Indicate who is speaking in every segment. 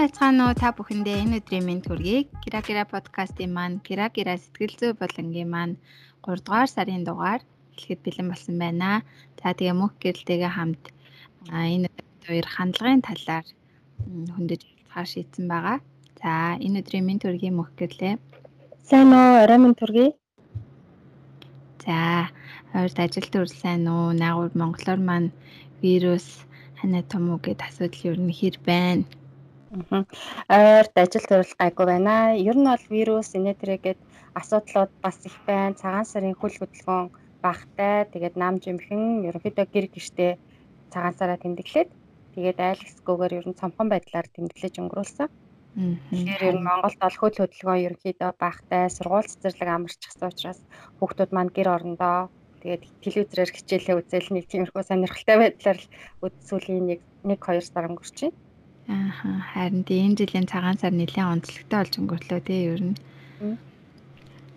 Speaker 1: байцгаана уу та бүхэндээ энэ өдрийн мэнд хүргэе. Кира Кира подкастын маань Кира Кира сэтгэл зүй болонгийн маань 3 дугаар сарын дугаар эхлэхэд бэлэн болсон байна. За тэгээ мөнх гэрэлтэйгээ хамт энэ хоёр хандлагын талаар хөндөж ярилцахаар шийдсэн байгаа. За энэ өдрийн мэнд хүргэе мөнх гэрлээ.
Speaker 2: Сайн уу, орой мэнд хүргэе.
Speaker 1: За ойрт ажилд үр сайн уу? Наагур монголоор маань вирус ханаа том уу гэд асуудал ер нь хэр байна?
Speaker 2: Ойрт ажил төрөл гайгүй байна. Ер нь бол вирус инээдрэгээд асуудлууд бас их байна. Цагаан сарын хөл хөдөлгөөн багтай. Тэгээд нам жимхэн ерөнхийдөө гэр гэртээ цагаан сараа тэмдэглээд тэгээд айлсгүйгээр ер нь цомхон байдлаар тэмдэглэж өнгөрүүлсэн. Тэгэхээр ер нь Монголд бол хөл хөдөлгөөн ерөнхийдөө багтай, сургууль цэцэрлэг амарчсан учраас хүүхдүүд маань гэр орондоо тэгээд телевизээр хичээлээ үзэл нэг тиймэрхүү сонирхолтой байдлаар л сүүлийн нэг 1 2 сар өнгөрч байна.
Speaker 1: Ааха харин тийм энэ жилийн цагаан сар нэлээд онцлогтой болж өнгөрлөө тий ер нь.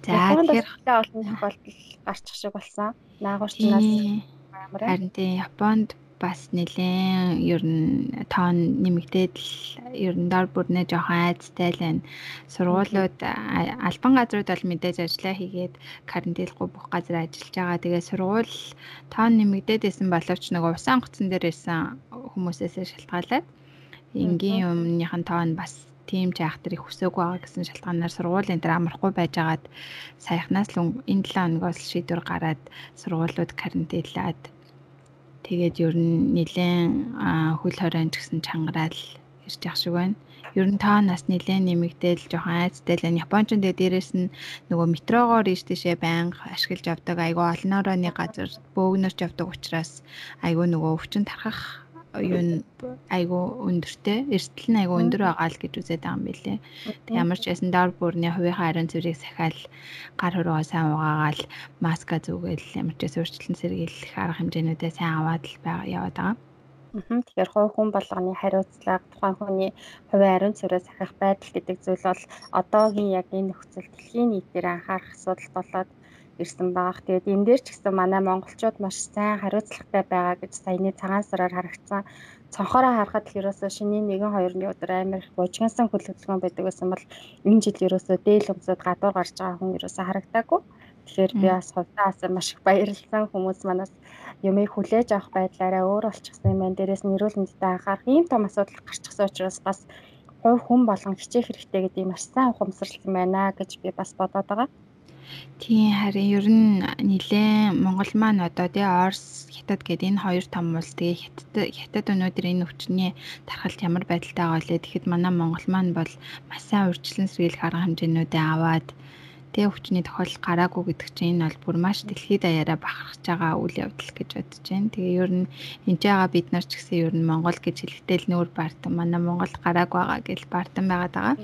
Speaker 2: За тэгэхээр олон тохиолдол гарчих шиг болсон. Наагуурчнаас
Speaker 1: харин тийм Японд бас нэлээд ер нь тоон нэмэгдээд л ер нь дор бүрнээ жоохон айцтай л байна. Сургуулиуд албан газрууд бол мэдээж ажиллаа хийгээд карантинлахгүй бүх газар ажиллаж байгаа. Тэгээ сургууль тоон нэмэгдээд исэн боловч нөгөө усан онгоцон дээр исэн хүмүүсээс шалтгаалаад энгийн нь тоо нь бас тийм ч айхтар их өсөөгүй байгаа гэсэн шалтгаанаар сургуулийн дээр амархгүй байжгаад саяхнаас л энэ 7 хоногоос шийдвэр гараад сургуулиуд карантинлаад тэгээд ер нь нэлээд хөл хорионч гэсэн чангараал ирж явах шиг байна. Ер нь таа нас нэлээд нэмэгдээл жоохон айцтай л Японч энэ дээрээс нь нөгөө метрогоор ийш тийшээ байнга ашиглаж явдаг айгүй олноороо нэг газар бөөгнөрч явдаг учраас айгүй нөгөө өвчин тархах юу нь айгу өндөртэй эрсдэл нь айгу өндөр байгаа л гэж үзээд байгаа юм билэ. Тэг ямар ч байсан доор бүрний хувийнхаа ариун цэврийг сахиал гар хөрөө сайн угаагаал маска зүгээл ямар ч өөрчлөлт сэргийлэх арга хэмжээнүүдээ сайн аваад л байгаа яваад байгаа.
Speaker 2: Тэгэхээр хувь хүн болгоны хариуцлага тухайн хүний хувийн ариун цэврээ сахих байдал гэдэг зүйл бол одоогийн яг энэ нөхцөл дэлхийн нийтээр анхаарах асуудал болоод ирсэн баах. Тэгээд энэ дээр ч гэсэн манай монголчууд маш сайн хариуцлагатай байгаа гэж саяны цагаан сараар харагдсан. Цонхороо харахад л ерөөсөө шинийн 1 2-ны өдөр амар бужигнсан хөл хөдөлгөөн байдаг гэсэн бол энэ жил ерөөсөө дээл өмсөд гадуур гарч байгаа хүн ерөөсөө харагдаагүй. Тэгэхээр би бас хувьдаас маш их баярлсан хүмүүс манаас юмыг хүлээж авах байдлаараа өөр болчихсон юм байна. Дээрээс нь эрүүл мэндэд анхаарах ийм том асуудал гарчихсан учраас бас хувь хүн болгон хичээх хэрэгтэй гэдгийг маш сайн ухамсарласан байна гэж би бас бодоод байгаа.
Speaker 1: Тийм харин ер нь нилээн Монгол маань одоо тий Орос, Хятад гэдэг энэ хоёр том улс тэгээ Хятад Хятад өнөөдөр энэ өвчний тархалт ямар байдалтай байгаа вэ? Тэгэхэд манай Монгол маань бол маш сайн урьдчилан сэргийлэх арга хэмжээнүүдээ аваад тэгээ өвчний тохиолдол гараагүй гэдэг чинь энэ бол бүр маш дэлхийд даяараа бахархаж байгаа үйл явдал гэж бодож байна. Тэгээ ер нь энд байгаа бид нар ч гэсэн ер нь Монгол гэж хэлэхдээ л нүүр бартан манай Монгол гараагүй байгаа гэж бартан байгаад байгаа.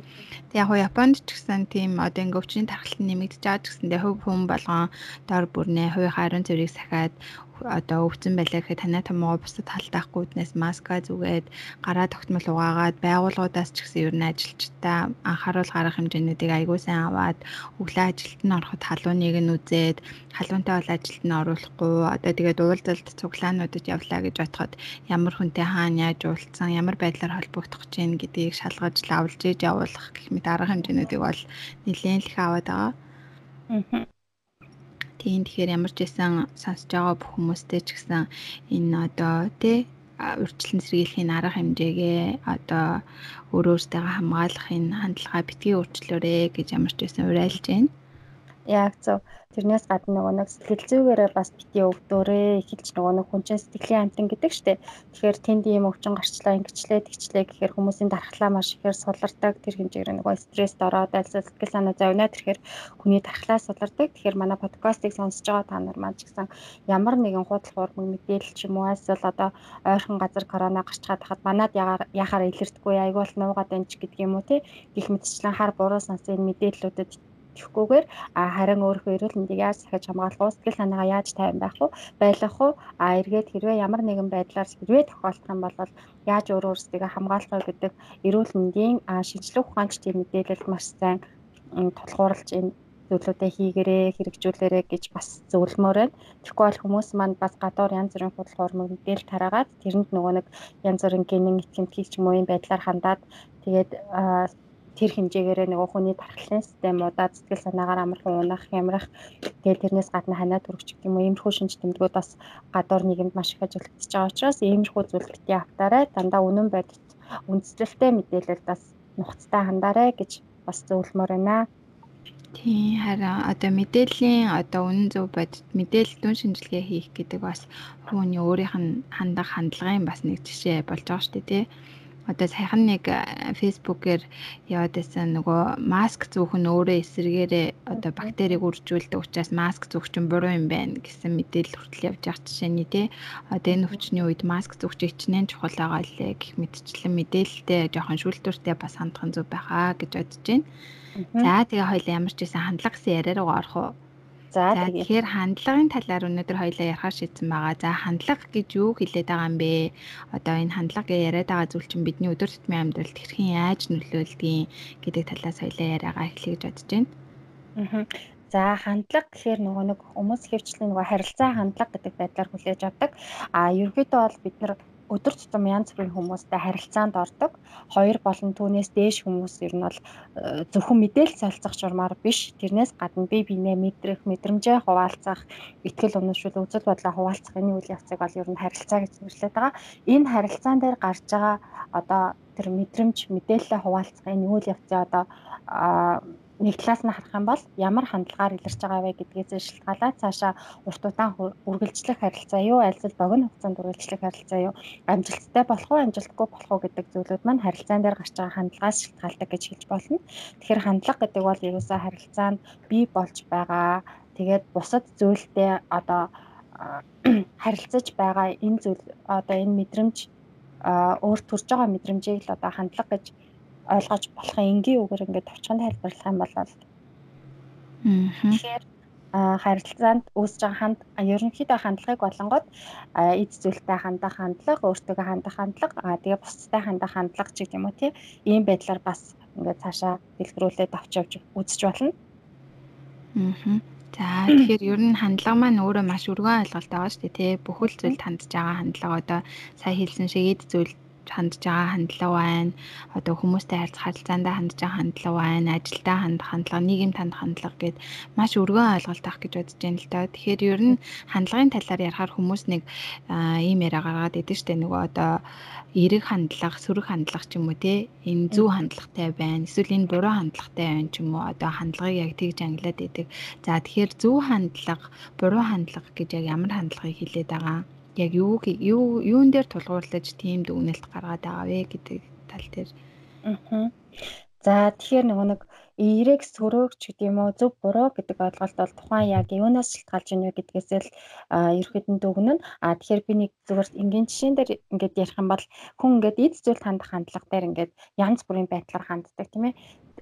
Speaker 1: Тэгээ яг Японд ч гэсэн тийм одоо ингээ өвчний тархалт нэмэгдэж байгаа ч гэсэндээ хөв хүм болгон дор бүрнээ хувийн харин цэврийг сахиад одоо өвцөн байлаа гэхэд танай томоо бусад халтаахгүй үднээс маска зүгээд гараа тогтмол угаагаад байгууллагуудаас ч гэсэн ер нь ажилчдаа анхааруул гарах хэмжээнүүдийг аягүй сайн аваад өглөө ажилд нь ороход халууныг нь үзээд халуунтай бол ажилд нь оруулахгүй одоо тэгээд уулзалт цуглаануудад явлаа гэж бодоход ямар хүнтэй хаана яаж уулзсан ямар байдлаар холбогдох гэж юм гэдгийг шалгаж лавлж ээж явуулах гэх мэт арга хэмжээнүүдийг бол нэлээд их аваад байгаа. Аа Тийм тэгэхээр ямар ч байсан сонсож байгаа бүх хүмүүстээ ч гэсэн энэ одоо тий урьдчилан сэргийлэхийн арга хэмжээгээ одоо өөрөө өөртөө хамгаалахын хандлагаа битгий өөрчлөөрэй гэж ямар ч байсан уриалж байна.
Speaker 2: Яг зөв. Тэрнээс гадна нөгөө нэг сэтгэл зүйгээрээ бас бити өвдөөрөө эхэлж нөгөө нэг хүн чинь сэтгэлийн амтан гэдэг штеп. Тэгэхээр тэнд ийм өвчин гарчлаа ингэчлээ тэгчлээ гэхээр хүмүүсийн дархлаа маш ихээр сулардаг тэр хэмжээгээр нөгөө стресст ороод альсаа сэтгэл санаа зовноо тэгэхээр хүний дархлаа сулардаг. Тэгэхээр манай подкастыг сонсож байгаа та нар маань ч гэсэн ямар нэгэн худал хуурмаг мэдээлэл ч юм уу эсвэл одоо ойрхон газар корона гарчгаад хахад манад яхаар илэрдэггүй айгуул нуугаад байна ч гэдэг юм уу тий. Гэх мэтчлэн хар буруу сансын мэдээллүүдэд итгэхгүйгээр а харин өөрийнхөө эрүүл мэндийг яаж сахиж хамгаалах уу сэтгэл санаагаа яаж тайван байх уу байлгах уу? А эргээд хэрвээ ямар нэгэн байдлаар хэрвээ тохиолдох юм бол яаж өөрөө өөрсдөө хамгаалах вэ гэдэг эрүүл мэндийн шинжлэх ухаанчдын мэдээлэл маш сайн тулгуурлаж энэ зүйлүүдээ хийгэрээ хэрэгжүүлээрэ гэж бас зөвлөмөр байна. Тэгэхгүй бол хүмүүс маань бас гадуур янз бүрийн худалдаа урмаг мэдээл тараагаад тэрэнд нөгөө нэг янз бүрийн гинэн итгэмтгий ч юм уу юм байдлаар хандаад тэгээд тэр хэмжээгээрээ нөгөө хүний тархлын системуудаа сэтгэл санаагаар амархан унах, ямрах тэгэл тэрнээс гадна ханаа төрөгч юм уу иймэрхүү шинж тэмдгүүд бас гадуур нийгэмд маш их ажиглагдаж байгаа учраас иймэрхүү зүйл бити автаарай. Дандаа үнэн байдалд үндэслэлтэй мэдээлэл бас нухацтай хандаарай гэж бас зөвлөмөр байна.
Speaker 1: Тийм харин одоо мэдээллийн одоо үнэн зөв бодит мэдээлэл дүн шинжилгээ хийх гэдэг бас хүний өөрийнх нь хандах хандлагын бас нэг жишээ болж байгаа шүү дээ тий одоо саяхан нэг фэйсбүүкээр яваад байсан нөгөө маск зүүх нь өөрөө эсэргээрээ одоо бактерийг үржүүлдэг учраас маск зүүх чинь буруу юм байна гэсэн мэдээлэл хүртэл явж байгаа жишээний тий одоо энэ өвчний үед маск зүүх чинь хичнээн чухал байгаа лээ гэх мэтчлэн мэдээлэлтэй жоохон шүүлтүүртэй бас хандах нь зөв байхаа гэж бодож байна. За тэгээ хоёлаа ямар ч байсан хандлага гэсэн яриа руу орох уу? За тэгэхээр хандлагын талаар өнөөдөр хоёлаа ярих шийдсэн байгаа. За хандлага гэж юу хэлээд байгаа юм бэ? Одоо энэ хандлага гэж яриад байгаа зүйл чинь бидний өдөр тутмын амьдралд хэрхэн яаж нөлөөлдгийг гэдэг талаас хоёлаа яриагаа эхлэе гэж бодож байна.
Speaker 2: Аа. За хандлага гэхээр нөгөө нэг хүмүүс хөвчлийн нөгөө харилцаа хандлага гэдэг байдлаар хүлээж авдаг. А ерөнхийдөө бол бид нар өдөр тутам янз бүрийн хүмүүстэй харилцаанд ордог. Хоёр болон түүнээс дээш хүмүүс ер нь бол э, зөвхөн мэдээлэл солилцох журмаар биш. Тэрнээс гадна бие биенээ мэдрэх, мэдрэмжээ хуваалцах, ихтгэл унашвал үзэл бодлоо хуваалцах энэ үйл явцыг бол ер нь харилцаа гэж нэрлэдэг байгаа. Энэ харилцаан дээр гарч байгаа одоо тэр мэдрэмж, мэдээлэлээ хуваалцах энэ үйл явцын одоо нэг талаас нь харах юм бол ямар хандлагаар илэрч байгаа вэ гэдгээс шалтгаалаад цаашаа урт удаан үргэлжлэх харилцаа юу альсэл богино хугацаанд үргэлжлэх харилцаа юу амжилттай болох уу амжилтгүй болох уу гэдэг зүйлүүд маань харилцаан дээр гарч байгаа хандлагаас шалтгаалдаг гэж хэлж болно. Тэгэхээр хандлага гэдэг бол ерөөсөө харилцаанд бий болж байгаа тэгээд бусад зүйлтэй одоо харилцаж байгаа энэ зүйл одоо энэ мэдрэмж өөр төрж байгаа мэдрэмжийг л одоо хандлага гэж ойлгож болохын энгийн үгээр ингээд товчхон тайлбарлах юм бол тэгэхээр харилцаанд үүсэж байгаа ханд ерөнхийдөө хандлагыг болонгод эд зүйлтэй хандах хандлага, өөртөө хандах хандлага, тэгээ бусдтай хандах хандлага ч гэх юм уу тий. Ийм байдлаар бас ингээд цаашаа дэлгэрүүлээд авч явж үзэж болно.
Speaker 1: Аа. За тэгэхээр ер нь хандлага маань өөрөө маш өргөн ойлголт байгаа шүү дээ тий. Бүхэл зүйлд хандж байгаа хандлага одоо сая хэлсэн шиг эд зүйл хандж байгаа хандлага байна. Одоо хүмүүстэй харьцах харилцаандаа хандж байгаа хандлага байна. Ажилдаа хандах хандлага, нийгэмд хандах хандлага гэд маш өргөн ойлголт авах гэж бодож байна л да. Тэгэхээр ер нь хандлагын талаар ярихаар хүмүүс нэг ийм яриа гаргаад идэв штэ нөгөө одоо эерэг хандлага, сөрөг хандлага ч юм уу те энэ зөв хандлагатай байна. Эсвэл энэ буруу хандлагатай байна ч юм уу. Одоо хандлагыг яг тэгж ангилаад идэг. За тэгэхээр зөв хандлага, буруу хандлага гэж яг ямар хандлагыг хэлээд байгаа юм? Яг юу юу юун дээр тулгуурлаж тийм дүгнэлт гаргаад байгаа вэ гэдэг тал дээр.
Speaker 2: Аа. За тэгэхээр нөгөө нэг эерэг сөрөөгч гэдэг юм уу зөв буруу гэдэг ойлголт бол тухайн яг юунаас шалтгаалж ийнэ вэ гэдгээс л ерөөхдөө дүгнэн. А тэгэхээр би нэг зүгээр энгийн жишээн дээр ингээд ярих юм бол хүн ингээд эд зүйл хандах хандлага дээр ингээд янз бүрийн байдлаар ханддаг тийм ээ.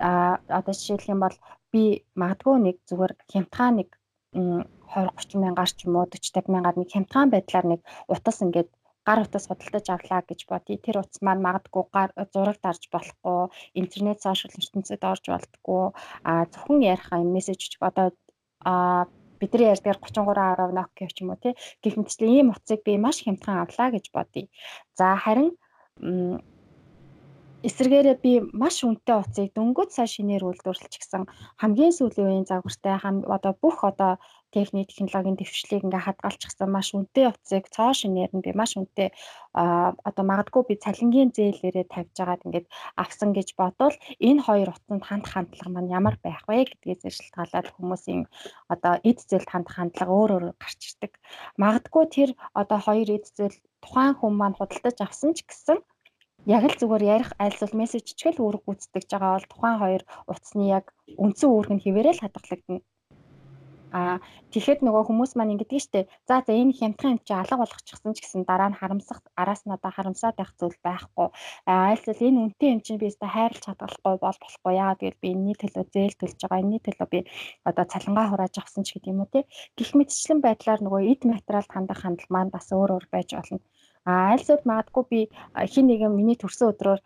Speaker 2: А одоо жишээлх юм бол би магадгүй нэг зүгээр хямдхан нэг 20 30 мянгаар ч юм уу 40 50 мянгаар нэг хямдхан байдлаар нэг утас ингээд гар утас худалдаж авлаа гэж бодъё. Тэр утас маань магадгүй гар зураг дарж болохгүй, интернет сошиал ертөнцид орж болтгүй. А зөвхөн ярих юм мессеж одоо а бидний ярьдгаар 33.10 Nokia ч юм уу тий гэх мэтчлэн ийм утсыг би маш хямдхан авлаа гэж бодъё. За харин эсвэргээрээ би маш үнэтэй утсыг дөнгөж сая шинээр үйлдвэрлэж гисэн хамгийн сүүлийн үеийн загвартай одоо бүх одоо техник технологийн дэвшлийг ингээ хадгалчихсан маш үнэтэй утсыг цоо шинээр нь би маш үнэтэй одоо магадгүй би цалингийн зээлээрээ тавьж агаад ингээд авсан гэж бодвол энэ хоёр утсанд хандах хандлага маань ямар байх вэ гэдгээс шалтгаалаад хүмүүсийн одоо эд зээлд хандах хандлага өөр өөр гарч ирдэг. Магадгүй тэр одоо хоёр эд зээл тухайн хүн маань худалдаж авсан ч гэсэн яг л зүгээр ярих айлсвал мессеж ч гэл үүрэг гүйцэтгэж байгаа бол тухайн хоёр утасны яг үндсэн үүрэг нь хിവэрээ л хадгалагдана. Аа тэгэхэд нөгөө хүмүүс маань ингэдэг штэ. За за энэ хямдхан юм чи алга болгочихсон ч гэсэн дараа нь харамсах араас нь одоо харамсаад байх зүйл байхгүй. Аа айлсвал энэ үнэтэй юм чинь би өөртөө хайрлж хадгалахгүй бол болохгүй. Яагаад гэвэл би энэний төлөө зээл төлж байгаа. Энэний төлөө би одоо цалингаа хурааж авсан ч гэдэг юм уу те. Гэх мэтчлэн байдлаар нөгөө эд материалд хандах хандлага маань бас өөр өөр байж болно. А айлсууд магадгүй би хин нэгэн миний төрсөн өдрөөр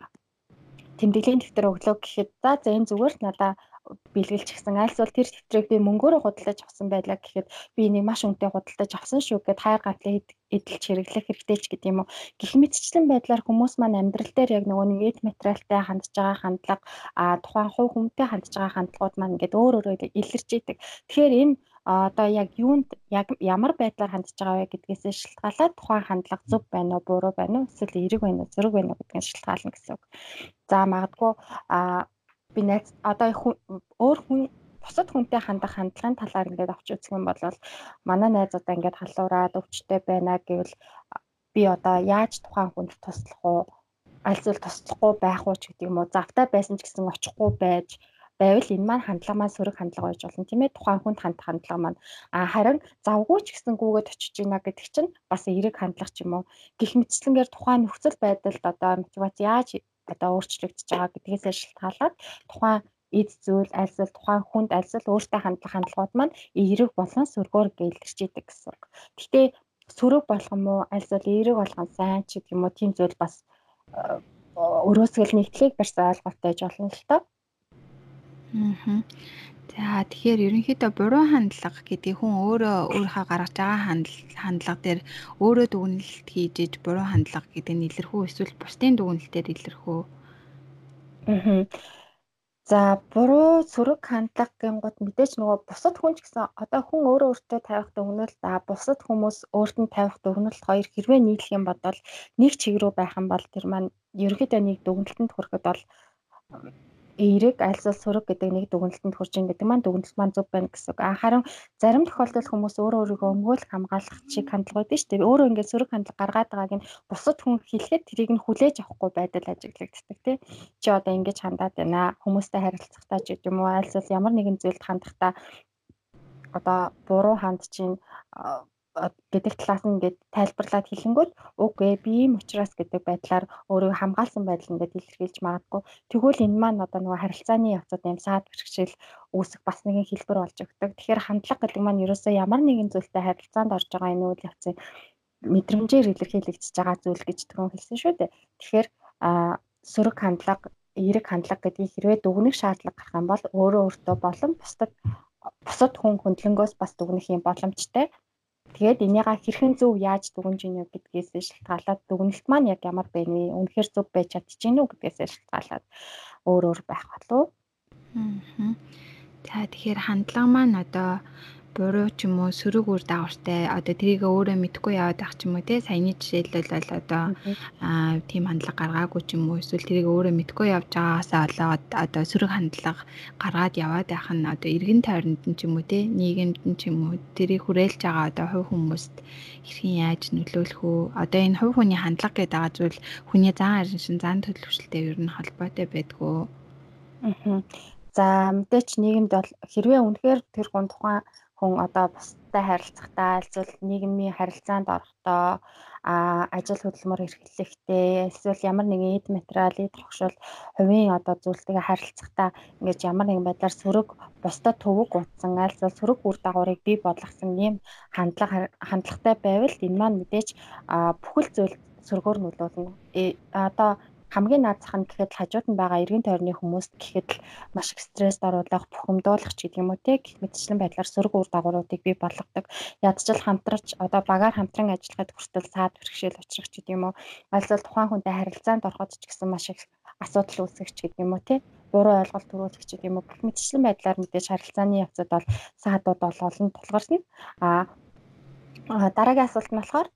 Speaker 2: тэмдэглэлийн дэвтэр өглөө гэхэд за за энэ зүгээр надаа бэлгэлж гисэн альс бол тэр тэмдрийг би мөнгөөрөө худалдаж авсан байлаа гэхэд би энийг маш өнтэй худалдаж авсан шүү гэд хайр гатлаа эдэлж хэрэглэх хэрэгтэй ч гэдэг юм уу. Гэх мэтчлэн байдлаар хүмүүс маань амьдрал дээр яг нөгөө нэг эд материалтай хандж байгаа хандлага а тухайн хувь хүнтэй хандж байгаа хандлагууд маань ингээд өөр өөрөөр илэрч идэг. Тэгэхээр энэ одоо яг юунд яг ямар байдлаар хандж байгаа вэ гэдгээс шалтгаалаад тухайн хандлага зөв байна уу, буруу байна уу, эсвэл эерэг байна уу, зэрэг байна уу гэдгийг шалтгаална гэсэн үг. За магадгүй би найз одоо өөр хүн бусад хүнтэй хандах хандлагын талаар ингээд авч үзэх юм бол манай найзуудаа ингээд халуураад өвчтэй байна гэвэл би одоо яаж тухайн хүнд туслах уу аль зүйл туслахгүй байх уу ч гэдэг юм уу завтай байсан ч гэсэн очихгүй байж байвал энэ маань хандлага маань сөрөг хандлага байж болно тийм ээ тухайн хүнд хандах хандлага маань а харин завгүй ч гэсэн гүгээд очиж ийна гэдэг чинь бас эерэг хандлага ч юм уу гих мэтчлэнгээр тухайн нөхцөл байдалд одоо мотивац яаж одоо өөрчлөгдөж байгаа гэдгээс шалтгаалаад тухайн эд зүйл аль зүйл тухайн хүнд аль зүйл өөртөө хандлах хандлагууд маань эерэг болон сөргөөр гэлэрч идэг гэсэн. Гэхдээ сөрөг болгон муу аль зүйл эерэг болгон сайн ч гэдэг юм уу тийм зүйл бас өрөөсгөл нэгтлийг барьсан ойлголттой байж болно л тоо.
Speaker 1: Аа. За тэгэхээр ерөнхийдөө буруу хандлага гэдэг хүн өөрөө өөрийнхөө гаргаж байгаа хандлага дээр өөрөө дүгнэлт хийж иж буруу хандлага гэдэг нь илэрхүү эсвэл бусдын дүгнэлтээр илэрхүү.
Speaker 2: Аа. За буруу сөрөг хандлага гингууд мэдээж нөгөө бусад хүн ч гэсэн одоо хүн өөрөө өөртөө тавих дүгнэлт а бусад хүмүүс өөрт нь тавих дүгнэлт хоёр хэрвээ нийлэх юм бодвол нэг чиг рүү байх юм бол тэр маань ерөнхийдөө нэг дүгнэлтэнд хүрэхэд бол эерэг альсал сураг гэдэг нэг дүгнэлтэнд хүрч ин гэдэг маань дүгнэлт маань зөв байна гэсэн үг. А харин зарим тохиолдолд хүмүүс өөрөө өөрийгөө өмгөөлөх хамгаалах шиг хандлага байдаг шүү дээ. Өөрөө ингээд сөрөг хандлага гаргаад байгааг нь бусад хүн хэлэхэд тэрийг нь хүлээж авахгүй байдал ажиглагддаг тий. Чи одоо ингэж хандаад байна. Хүмүүстэй харилцахдаа ч гэдэг юм уу альсал ямар нэгэн зүйлд хандахдаа одоо буруу ханд чинь гэдэг талаас нь ингээд тайлбарлаад хэлэнгүүт үгүй би ийм учраас гэдэг байдлаар өөрийгөө хамгаалсан байдал ингээд илэрхийлж магадгүй. Тэгвэл энэ маань одоо нөгөө харилцааны явцад юм саад бэрхшээл үүсэх бас нэгэн хэлбэр болж өгдөг. Тэгэхээр хандлага гэдэг маань ерөөсөө ямар нэгэн зүйлтэй харилцаанд орж байгаа энэ үйл явцын мэдрэмжээр илэрхийлэгдэж байгаа зүйл гэж төгөн хэлсэн шүү дээ. Тэгэхээр сөрөг хандлага, эерэг хандлага гэдгийг хэрвээ дүгнэх шаардлага гарах юм бол өөрөө өөртөө болон бусдад бусад хүн хөндлөнгөөс бас дүгнэх юм боломжтой. Тэгээд энийгээ хэрхэн зөв яаж дүгнж ийнө гэдгээс шалтгаалаад дүгнэлт маань яг ямар байна вэ? Үнэхээр зөв байж чадчихэв үү гэдгээс шалтгаалаад өөр өөр байх болов.
Speaker 1: Аа. За тэгэхээр хандлага маань одоо буруу ч юм уу? Сөрөг үр дагавартай одоо тэрийг өөрөө мэдгүй яваад байх ч юм уу те? Саяны жишээлбэл бол одоо аа тийм хандлага гаргаагүй ч юм уу? Эсвэл тэрийг өөрөө мэдгүй явж байгаагаасаа болоод одоо сөрөг хандлага гаргаад яваад байх нь одоо эргэн тойронд нь ч юм уу те? Нийгэмд нь ч юм уу? Тэрийг хүрээлж байгаа одоо хувь хүмүүст хэрхэн яаж нөлөөлөх үү одоо энэ хувь хүний хандлага гэдэг байгаа зүйл хүний зан арин шин зан төлөвшөлтэй ер нь холбоотой байдгүй.
Speaker 2: Аа. За мэдээч нийгэмд бол хэрвээ үнэхээр тэр гун тухайн хүн одоо бусдад харилцахдаа альцвал нийгмийн харилцаанд орохдоо ажил хөдөлмөр эрхлэхдээ эсвэл ямар нэгэн эд материал эд хогшил хувийн одоо зүйлтэйгээ харилцахдаа ингэж ямар нэгэн байдлаар сөрөг бусдад төвөг утсан альцвал сөрөг үр дагаврыг бий болгосон ийм хандлага хандлагатай байвал энэ маань мэдээж бүхэл зүйл сөргөөр нөлөөлнө. Э, одоо хамгийн наад зах нь гэхэд хажууд нь байгаа эргэн тойрны хүмүүст гэхэд л маш их стресст оруулах, бухимдуулах ч гэдэг юм уу те гэх мэтчлэн байдлаар сөрөг үр дагавруудыг бий болгодог. Ядчил хамтраж одоо багаар хамтран ажиллахад хүртэл саад бэрхшээл учрах ч гэдэг юм уу. Альсвал тухайн хүнтэй харилцаанд ороход ч гэсэн маш их асуудал үүсгэх ч гэдэг юм уу те буруу ойлголт төрүүлэх гэдэг юм уу. Гэх мэтчлэн байдлаар мэдээж харилцааны явцад бол саадууд бол олон тулгарсан. А дараагийн асуулт нь болохоор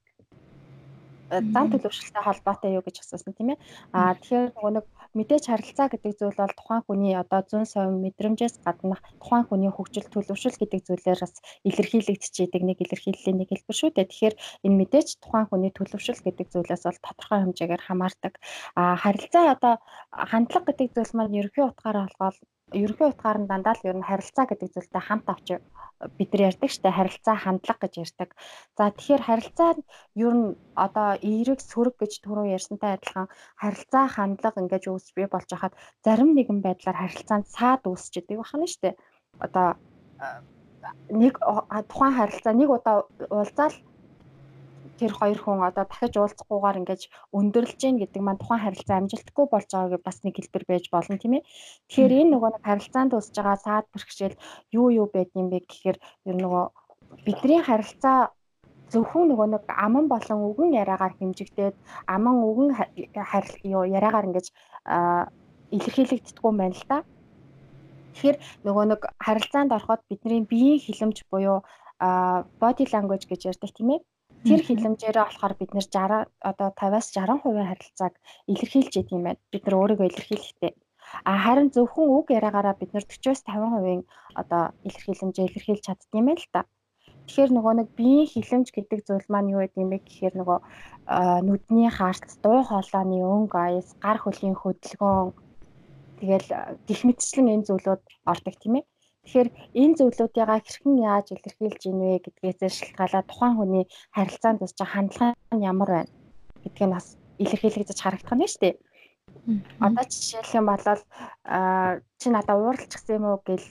Speaker 2: зан төлөвшөлтэй холбоотой юу гэж асуусан тийм ээ. Аа тэгэхээр нөгөө нэг мэдээж харилцаа гэдэг зүйл бол тухайн хүний одоо зүүн совин мэдрэмжээс гадна тухайн хүний хөгжил төлөвшөл гэдэг зүйлээр бас илэрхийлэгдчиедэг нэг илэрхийллийн нэг хэлбэр шүү дээ. Тэгэхээр энэ мэдээж тухайн хүний төлөвшөл гэдэг зүйлээс бол тодорхой хэмжээгээр хамаардаг. Аа харилцаа одоо хандлага гэдэг зүйл маань ерөнхий утгаараа болгоод ерөнхий утгаар нь дандаа л ер нь харилцаа гэдэг зүйлтэй хамт авч бид нар ярьдаг штэ харилцаа хандлага гэж ярьдаг. За тэгэхээр харилцаа ер нь одоо эерэг сөрөг гэж түрүү ярьсантай адилхан харилцаа хандлага ингэж үүсч бий болж хахад зарим нэгэн байдлаар харилцаанд саад үүсч идэг байна штэ. Одоо нэг тухайн харилцаа нэг удаа уулзаал тэр хоёр хүн одоо дахиж уулзахгүйгээр ингэж өндөрлж гин гэдэг маань тухайн харилцаа амжилтгүй болж байгааг бас нэг хэлбэр байж болно тийм ээ. Тэгэхээр энэ нөгөө нэг харилцаанд үсэж байгаа саад бэрхшээл юу юу байд юм бэ гэхээр ер нөгөө бидний харилцаа зөвхөн нөгөө нэг аман болон үгэн яриагаар хэмжигдээд аман үгэн харилцаа юу яриагаар ингэж илэрхийлэгддэггүй юм байна л да. Тэгэхээр нөгөө нэг харилцаанд ороход бидний биеийн хилэмж буюу body language гэж ярьдаг тийм ээ. Тэр хилэмжээрээ болохоор бид нэр 60 одоо 50-аас 60% харилцааг илэрхийлж яд юм байна. Бид нар өөрийгөө илэрхийлэхдээ. А харин зөвхөн үг яриагаараа бид нэр 40-аас 50% одоо илэрхийлэмжээ илэрхийлж чаддсан юм байна л та. Тэгэхээр нөгөө нэг биеийн хилэмж гэдэг зүйл маань юу гэдэг юм бэ гэхээр нөгөө нүдний харц, дуу хоолойны өнгө аяс, гар хөлийн хөдөлгөөн тэгэл гих мэтчлэн энэ зүйлүүд ордог тийм ээ. Тэгэхээр энэ зөвлөдүүдийг хэрхэн яаж илэрхийлж ийнвэ гэдгээс шалтгаалаад тухайн хүний харилцаанд тусч хандлага нь ямар байна гэдгийг бас илэрхийлэгдэж харагдах нь шүү дээ. Одоо жишээлх юм бол чи надад ууралчихсан юм уу гэл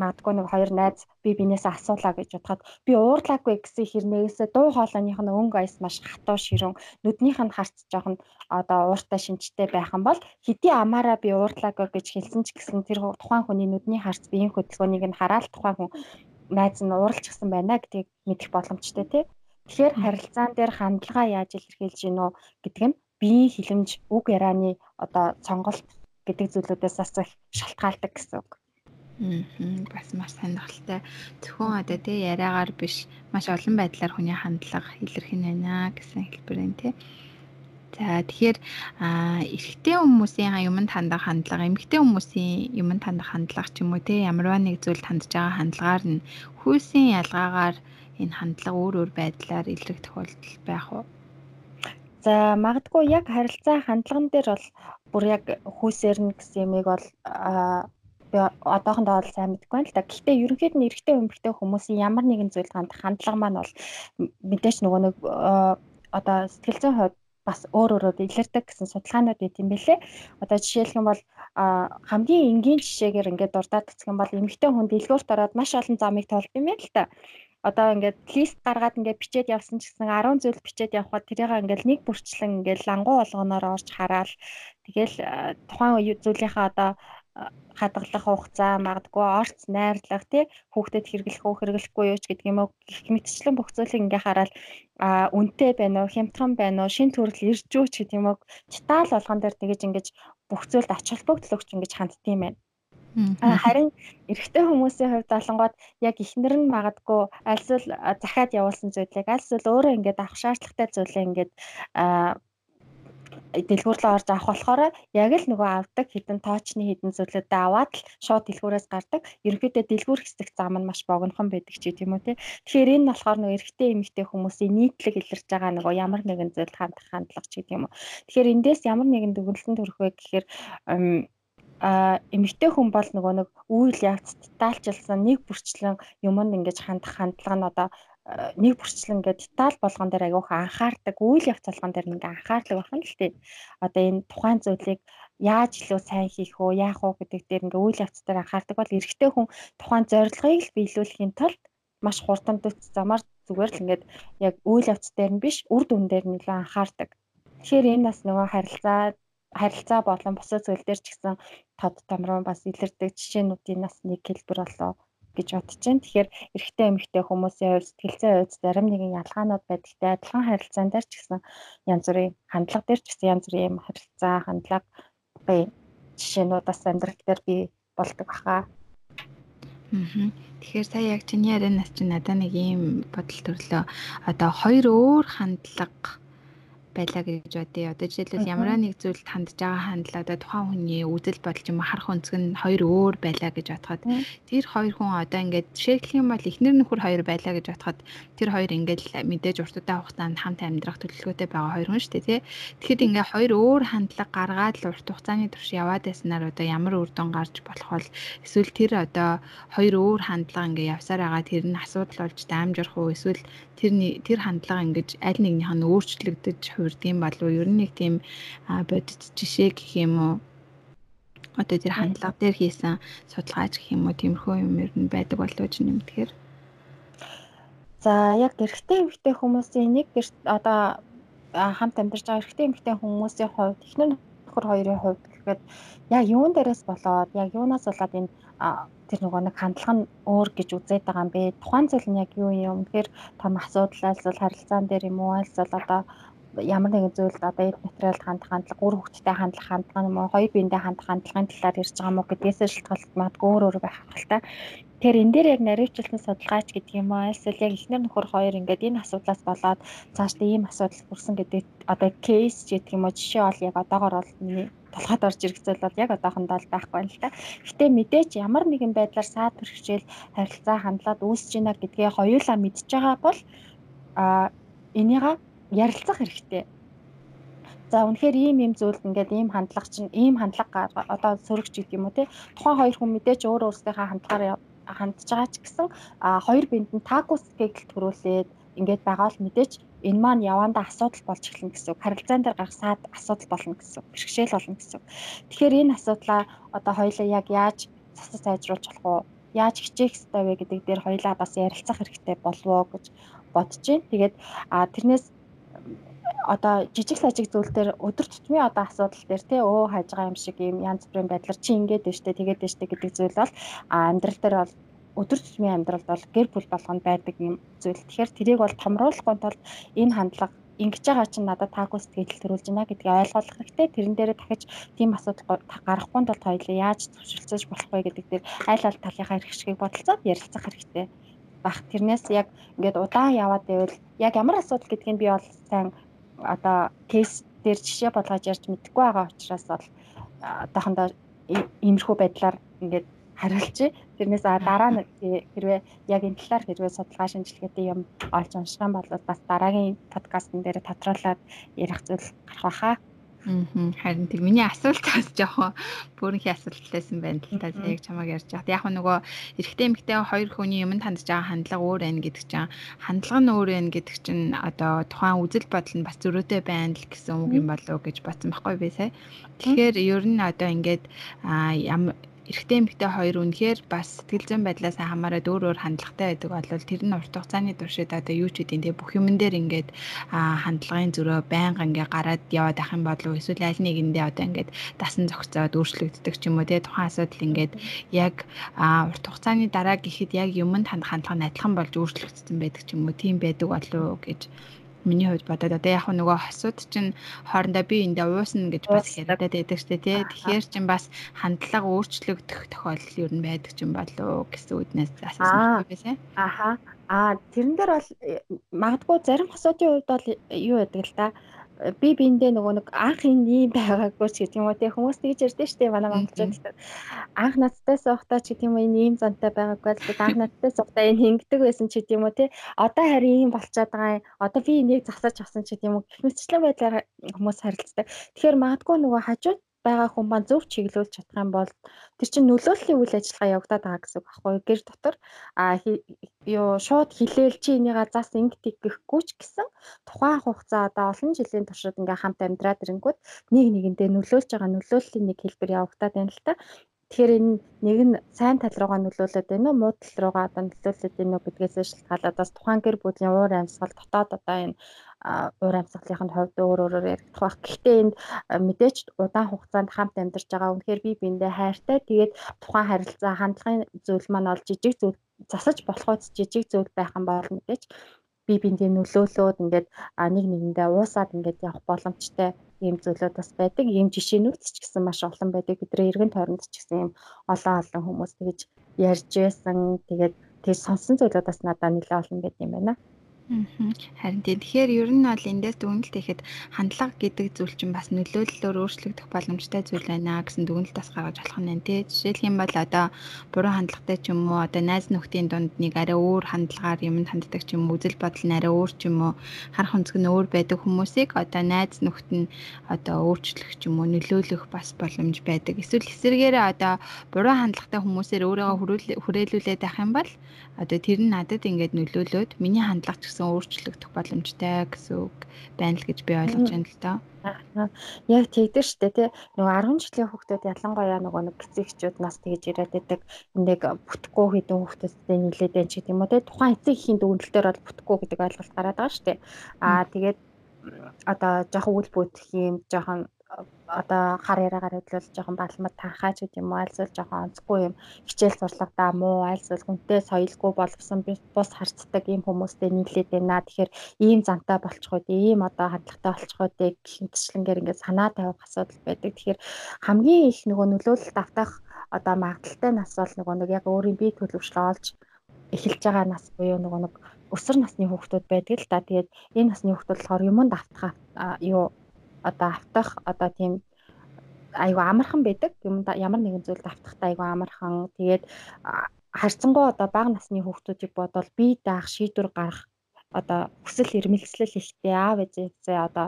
Speaker 2: магадгүй нэг хоёр найз би бинээсээ асуулаа гэж бодоход би уурлаагүй гэсэн хэрнээсээ дуу хоолойных нь өнгө аяс маш хатуу ширүүн нүднийх нь харц жоохон одоо ууртай шинжтэй байх юм бол хэдий амаараа би уурлаагүй гэж хэлсэн ч гэсэн тэр тухайн хүний нүдний харц биеийн хөдөлгөөнийг нь хараад тухайн хүн найз нь ууралчихсан байна гэдгийг мэдэх боломжтой тий. Тэгэхээр харилцаан дээр хандлагаа яаж илэрхийлж гинөө гэдэг нь биеийн хилэмж үг ярианы одоо сонголт гэдэг зүйлүүдээс бас их шалтгаалдаг гэсэн үг.
Speaker 1: Аа бас маш сонирхолтой. Зөвхөн одоо тий яриагаар биш маш олон байдлаар хүний хандлага илэрхин байна гэсэн хэлбэр энэ тий. За тэгэхээр эрэгтэй хүмүүсийн юмд хандах хандлага, эмэгтэй хүмүүсийн юмд хандах хандлага ч юм уу те ямарваа нэг зүйлд хандж байгаа хандлагаар нь хүйсийн ялгаагаар энэ хандлага өөр өөр байдлаар илрэх тохиолдол байх уу?
Speaker 2: За магадгүй яг харилцаа хандлаган дээр бол бүр яг хүйсээр нь гэсэн юмыг бол би одоохондоо бол сайн мэдэхгүй байна л да. Гэхдээ ерөнхийд нь эрэгтэй эмэгтэй хүмүүсийн ямар нэгэн зүйлд хандах хандлага маань бол мэдээж нөгөө нэг одоо сэтгэл зүйн хувьд бас өөр өөрөөр илэрдэг гэсэн судалгаанууд байт юм бэлээ. Одоо жишээлх юм бол хамгийн энгийн жишээгээр ингээд дурдаад юм бол эмэгтэй хүн дэлгүүрт ороод маш олон замыг тоолд юм байна л та. Одоо ингээд лист гаргаад ингээд бичээд явсан ч гэсэн 10 зүйл бичээд явхад тэрийг ингээд нэг бүрчлэн ингээд лангуу болгоноор орж хараал тэгэл тухайн зүйлийнхаа одоо хадгалах хугацаа магадгүй орц найрлах тий хүүхдэд хэрэглэх үү хэрэглэхгүй юу ч гэдэг юм уу гэх мэтчлэн бүх зүйлийг ингээ хараад а үнтэй байна уу хямдхан байна уу шин төрөл ирж үү ч гэдэг юм уу деталь болгон дээр тэгэж ингэж бүх зүйлд ач холбогдол өгч ингэж ханддсан юм байна. Харин эрэгтэй хүмүүсийн хувьд олонгууд яг ихнэр нь магадгүй альсвал захиад явуулсан зүйлийг альсвал өөрөө ингээд авах шаардлагатай зүйлээ ингээд дэлгүүрлээ орж авах болохоор яг л нөгөө авдаг хідэн тоочны хідэн зүйлүүдээ аваад л шууд дэлгүүрээс гардаг. Ерөнхийдөө дэлгүүр хэсэг зам нь маш богинохон байдаг ч тийм үү те. Тэгэхээр энэ болохоор нөгөө эрэгтэй эмэгтэй хүмүүсийн нийтлэг илэрч байгаа нөгөө ямар нэгэн зүйл хандах хандлага ч гэдэг юм уу. Тэгэхээр эндээс ямар нэгэн дүгнэлтөнд хүрэх вэ гэхээр а эмэгтэй хүн бол нөгөө нэг үйл явц детальчилсан нэг бүрчлэн юмд ингэж хандах хандлага нь одоо нэг бүрчлэн ингээд деталь болгон дээр аяух анхаардаг үйл явц болгон дээр ингээ анхаардаг байх нь л тий. Одоо энэ тухайн зүйлийг яаж илүү сайн хийх үү, яах уу гэдэг дээр ингээ үйл явц дээр анхаардаг бол эрэгтэй хүн тухайн зорилгыг л биелүүлэхийн тулд маш хурдан дөц замаар зүгээр л ингээд яг үйл явц дээр нь биш үр дүн дээр нь илүү анхаардаг. Тэгэхээр энэ бас нөгөө харилцаа харилцаа болон бусад зүйл дээр ч гэсэн тод томроо бас илэрдэг жишээнүүдийн нас нэг хэлбэр болоо гэж бодож байна. Тэгэхээр эрэгтэй эмэгтэй хүмүүсийн хувьд сэтгэлзээ хувьд зарим нэгэн ялгаанууд байдагтай адилхан харилцаан дээр ч гэсэн янз бүрийн хандлага дээр ч гэсэн янз бүрийн юм харилцаа хандлага жишээнүүд бас амьдрал дээр бий болдог баха.
Speaker 1: Тэгэхээр сая яг чиний ярианаас чинь надад нэг ийм бодол төрлөө. Одоо хоёр өөр хандлага байлаа гэж бодъё. Одоо жишээлбэл ямар нэг зүйлд хандж байгаа хандлага одоо тухайн хүний үзэл бодол юм харах өнцг нь хоёр өөр байлаа гэж бодоход тэр хоёр хүн одоо ингээд жишээлх юм бол эхнэр нөхөр хоёр байлаа гэж бодоход тэр хоёр ингээд мэдээж урт удаан хугацаанд хамт амьдрах төлөвлөгөөтэй байгаа хоёр хүн шүү дээ тий. Тэгэхэд ингээд хоёр өөр хандлага гаргаад л урт хугацааны турш яваад байснаар одоо ямар үр дүн гарч болох бол эсвэл тэр одоо хоёр өөр хандлага ингээд явсаар байгаа тэр нь асуудал болж даамжрах уу эсвэл тэр тэр хандлага ингэж аль нэгнийх нь өөрчлөгдөж хувирдсан болов ер нь нэг тийм бодит жишээ гэх юм уу? Одоо тэр хандлага дээр хийсэн судалгаач гэх юм уу? Тиймэрхүү юм ер нь байдаг болов юм тэгэхээр?
Speaker 2: За яг эрэгтэй эмэгтэй хүмүүсийн нэг гэрт одоо хамт амьдарч байгаа эрэгтэй эмэгтэй хүмүүсийн хувьд эхнэр нөхөр хоёрын хувьд гэхэд яг юун дээрээс болоод яг юунаас болоод энэ тэр нөгөө нэг хандлага нь өөр гэж үзээд байгаа юм бэ? Тухайн зүйл нь яг юу юм? Тэгэхээр том асуудал альсвал харилцаан дээр юм уу? Альсвал одоо ямар нэгэн зүйлд одоо эд материалд хандах хандлага, үр хөвгттэй хандах хандлага юм уу? Хоёр биендээ хандах хандлагын талаар ярьж байгаа юм уу гэдгээс шалтгаалж магадгүй өөр өөр байх та. Тэгэхээр энэ дээр яг наривчлсан судалгаач гэдэг юм аа эсвэл яг эхнэр нөхөр хоёр ингээд энэ асуудлаас болоод цаашдаа ийм асуудал хүрсэн гэдэг одоо кейс гэдэг юм уу жишээ бол яг одоогор бол миний толгойд орж ирэх зүйл бол яг одоохондоо л байхгүй л та. Гэтэ мэдээч ямар нэгэн байдлаар саад бэрхшээл харилцаа хандлаад үүсэж байна гэдгээ хоёулаа мэдж байгаа бол а энийга ярилцах хэрэгтэй. За үнэхээр ийм ийм зүйлд ингээд ийм хандлага чинь ийм хандлага одоо сөрөгч гэдэг юм уу те тухайн хоёр хүн мэдээч өөр өөрсдийнхээ хандлагаар хандж байгаа ч гэсэн хоёр бинд нь такус кегл төрүүлээд ингээд байгаа л мэдээч энэ маань явандаа асуудал болж эхэлнэ гэсэн үг. Харилцаан дээр гарах саад асуудал болно гэсэн үг. Бэрхшээл болно гэсэн үг. Тэгэхээр энэ асуудлаа одоо хоёлаа яг яаж засаж сайжруулж болох уу? Яаж хичээх ёстой вэ гэдэг дээр хоёлаа бас ярилцах хэрэгтэй болов уу гэж бодож байна. Тэгээд тэрнээс одоо жижиг сажиг зүйл дээр өдөр тутмын одоо асуудал дээр тий өө хайж байгаа юм шиг юм янз бүрийн байдлаар чи ингээд дэжтэй тэгээд дэжтэй гэдэг зүйл бол амьдрал дээр бол өдөр тутмын амьдралд бол гэр бүл болгонд байдаг юм зүйл. Тэгэхээр тэрийг бол томруулахгүй тулд энэ хандлага ингэж байгаа чинь надад таагүй сэтгэл төрүүлж байна гэдгийг ойлгох хэрэгтэй. Тэрэн дээрээ дахиж тийм асуудал гарахгүй тулд хоёулаа яаж зөвшөлдсөж болох вэ гэдэг дээр аль аль талынхаа шигыг бодолцоод ярилцах хэрэгтэй бах. Тэрнээс яг ингээд удаан яваад байвал яг ямар асуудал гэдгийг би бол сайн одоо кейс дээр жишээ болгож ярьж мэдэхгүй байгаа учраас бол одоохондоо иймэрхүү байдлаар ингээд хариулчих. Тэрнээс дараа нь хэрвээ яг энэ талаар хэрвээ судалгаа шинжилгээтэй юм олж юм бол бас дараагийн подкастн дээр тодруулаад ярих зүйл гарах байхаа.
Speaker 1: Харин тийм. Миний асуулт бас жоохон бүрэнхий асуулт байсан байна л та. Яг чамайг ярьж байхад яг нөгөө эрэгтэй эмэгтэй хоёр хүний юм хандж байгаа хандлага өөр байна гэдэг чинь хандлага нь өөр байна гэдэг чинь одоо тухайн үзэл бодол нь бас зөрөөтэй байна л гэсэн үг юм болов уу гэж батсан байхгүй би сая. Тэгэхээр ер нь одоо ингээд эрэгтэй эмэгтэй хоёр үнэхээр бас сэтгэл зүйн байдлаас хамаарат өөр өөр хандлагатай байдаг. Бол тэр нь урт хугацааны туршид одоо юу ч үгүй тэгээ бүх юмн дээр ингээд хандлагын зөрөө байнга ингээ гараад яваад ах юм болов эсвэл аль нэгэндээ одоо ингээд дасан зохицоод өөрчлөгддөг ч юм уу тэгээ тухайн асуудал ингээд яг урт хугацааны дараа гэхэд яг юмд хандах хандлага нь адилхан болж өөрчлөгдсөн байдаг ч юм уу? Тийм байдаг болов гэж миний хувьд бодоод одоо яг нөгөө хосууд чинь хоорондоо би эндээ уусна гэж бас яриад байдаг дээ тий. Тэгэхээр чин бас хандлага өөрчлөгдөх тохиолдол ер нь байдаг ч юм болоо гэсэн үднээс асуусан байсан.
Speaker 2: Аха. Аа тэрэн дээр бол э, магадгүй зарим хосуудын хувьд бол юу байдаг л та би биэндээ нөгөө нэг анх энэ ийм байгаагүй ч гэдэг юм уу. Тий хүмүүс тэгж ярьдэн штэ манай монголчууд гэдэг анх надтай суухдаа ч гэдэг юм уу энэ ийм зантай байгаагүй л анх надтай суухдаа энэ хингдэг байсан ч гэдэг юм уу тий одоо харин ийм болчиход байгаа юм. Одоо би энийг засаж авсан ч гэдэг юм уу гэх мэтчлэн байдлаар хүмүүс харилцдаг. Тэгэхээр магадгүй нөгөө хажууд байгаа хүн маань зөв чиглүүлж чадах юм бол тэр чинь нөлөөллийн үйл ажиллагаа явагдаад байгаа гэсэн үг аахгүй гэр дотор а юу шууд хилээл чи энийга зас ингэдэг гэхгүй ч гэсэн тухайн хугацаа одоо олон жилийн туршид ингээ хамт амьдраад ирэнгүүт нэг нэгэндээ нөлөөлж байгаа нөлөөллийн нэг хэлбэр явагдаад байна л та Тэгэхээр энэ нэг нь сайн тал руугаа нөлөөлөд байна уу, муу тал руугаа одоо нөлөөлөд байна уу гэдгээс шалтгаалаад бас тухайн гэр бүлийн уур амьсгал дотоод одоо энэ уур амьсгалын хувьд өөр өөрөөр яригдах байх. Гэхдээ энд мэдээч удаан хугацаанд хамт амьдарч байгаа үнэхээр бие биендээ хайртай. Тэгээд тухайн харилцаа хандлагын зүйл маань ол жижиг зүйл засаж болохоос жижиг зүйл байх юм бол мэдээч бие биендээ нөлөөлөөд ингээд нэг нэгэндээ уусаад ингээд явах боломжтой ийм зүйлүүд бас байдаг. Ийм жишээнүүд ч гэсэн маш олон байдаг. Бидний эргэн тойронд ч гэсэн ийм олон олон хүмүүс тэгж ярьж байсан. Тэгээд тэр сонсон зүйлүүд бас надад нэлээд олон байт юм байна.
Speaker 1: Харин тэгэхээр ер нь бол эндээс дүгнэлт хийхэд хандлага гэдэг зүйл чинь бас нөлөөллөөр өөрчлөгдөх боломжтой зүйл байна гэсэн дүгнэлт бас гаргаж болох нь тий. Жишээлх юм бол одоо буруу хандлагатай ч юм уу одоо найз нөхдийн дунд нэг арай өөр хандлагаар юмд ханддаг ч юм уу үзэл бодол нь арай өөр ч юм уу харах өнцөг нь өөр байдаг хүмүүсийг одоо найз нөхд нь одоо өөрчлөх ч юм уу нөлөөлөх бас боломж байдаг. Эсвэл эсвэргээрээ одоо буруу хандлагатай хүмүүсээр өөрийгөө хүрээлүүлээд байх юм бол одоо тэр нь надад ингээд нөлөөлөөд миний хандлага ч гэсэн өөрчлөгдөх боломжтой гэсэн үг байна л гэж би ойлгож байна л доо.
Speaker 2: Яг тэгдэж штэ тий. Нөгөө 10 жилийн хүүхдүүд ялангуяа нөгөө нэг эцэгчүүд нас тэгж ирээд байдаг. Нэг бүтэхгүй хэдэн хүүхдүүдтэй нийлээд байна ч гэдэг юм уу тий. Тухайн эцэг эхийн дүгнэлт дээр бол бүтэхгүй гэдэг ойлголт гараад байгаа штэ. Аа тэгээд одоо жоохон үл бүтэх юм, жоохон одоо хар яриагаар хэлбэл жоохон балмад танхаач гэдэг юм уу альсвал жоохон онцгүй юм хичээл сурлагадаа муу альсвал хүнтэй соёлгүй боловсон бус харцдаг ийм хүмүүстэй нийлээд байна. Тэгэхээр ийм зантай болчих үед ийм одоо хандлагатай болчих үед гихэнтчлэнгээр ингээд санаа тавих асуудал байдаг. Тэгэхээр хамгийн их нөгөө нөлөөлөлт автах одоо магадaltaй нас бол нөгөө нэг яг өөрийн бие төлөвшлөө олж эхэлж байгаа нас буюу нөгөө нэг өсвөр насны хүүхдүүд байдаг л да. Тэгээд энэ насны хүүхдүүд болохоор юмд автах юу одоо автах одоо тийм айгу амархан байдаг. Юм ямар нэгэн зүйлд автахтай айгу амархан. Тэгээд харьцангуй одоо бага насны хүүхдүүдийг бодвол бие даах шийдвэр гарах одоо хүсэл эрмэлзэл ихтэй аав ээжээсээ одоо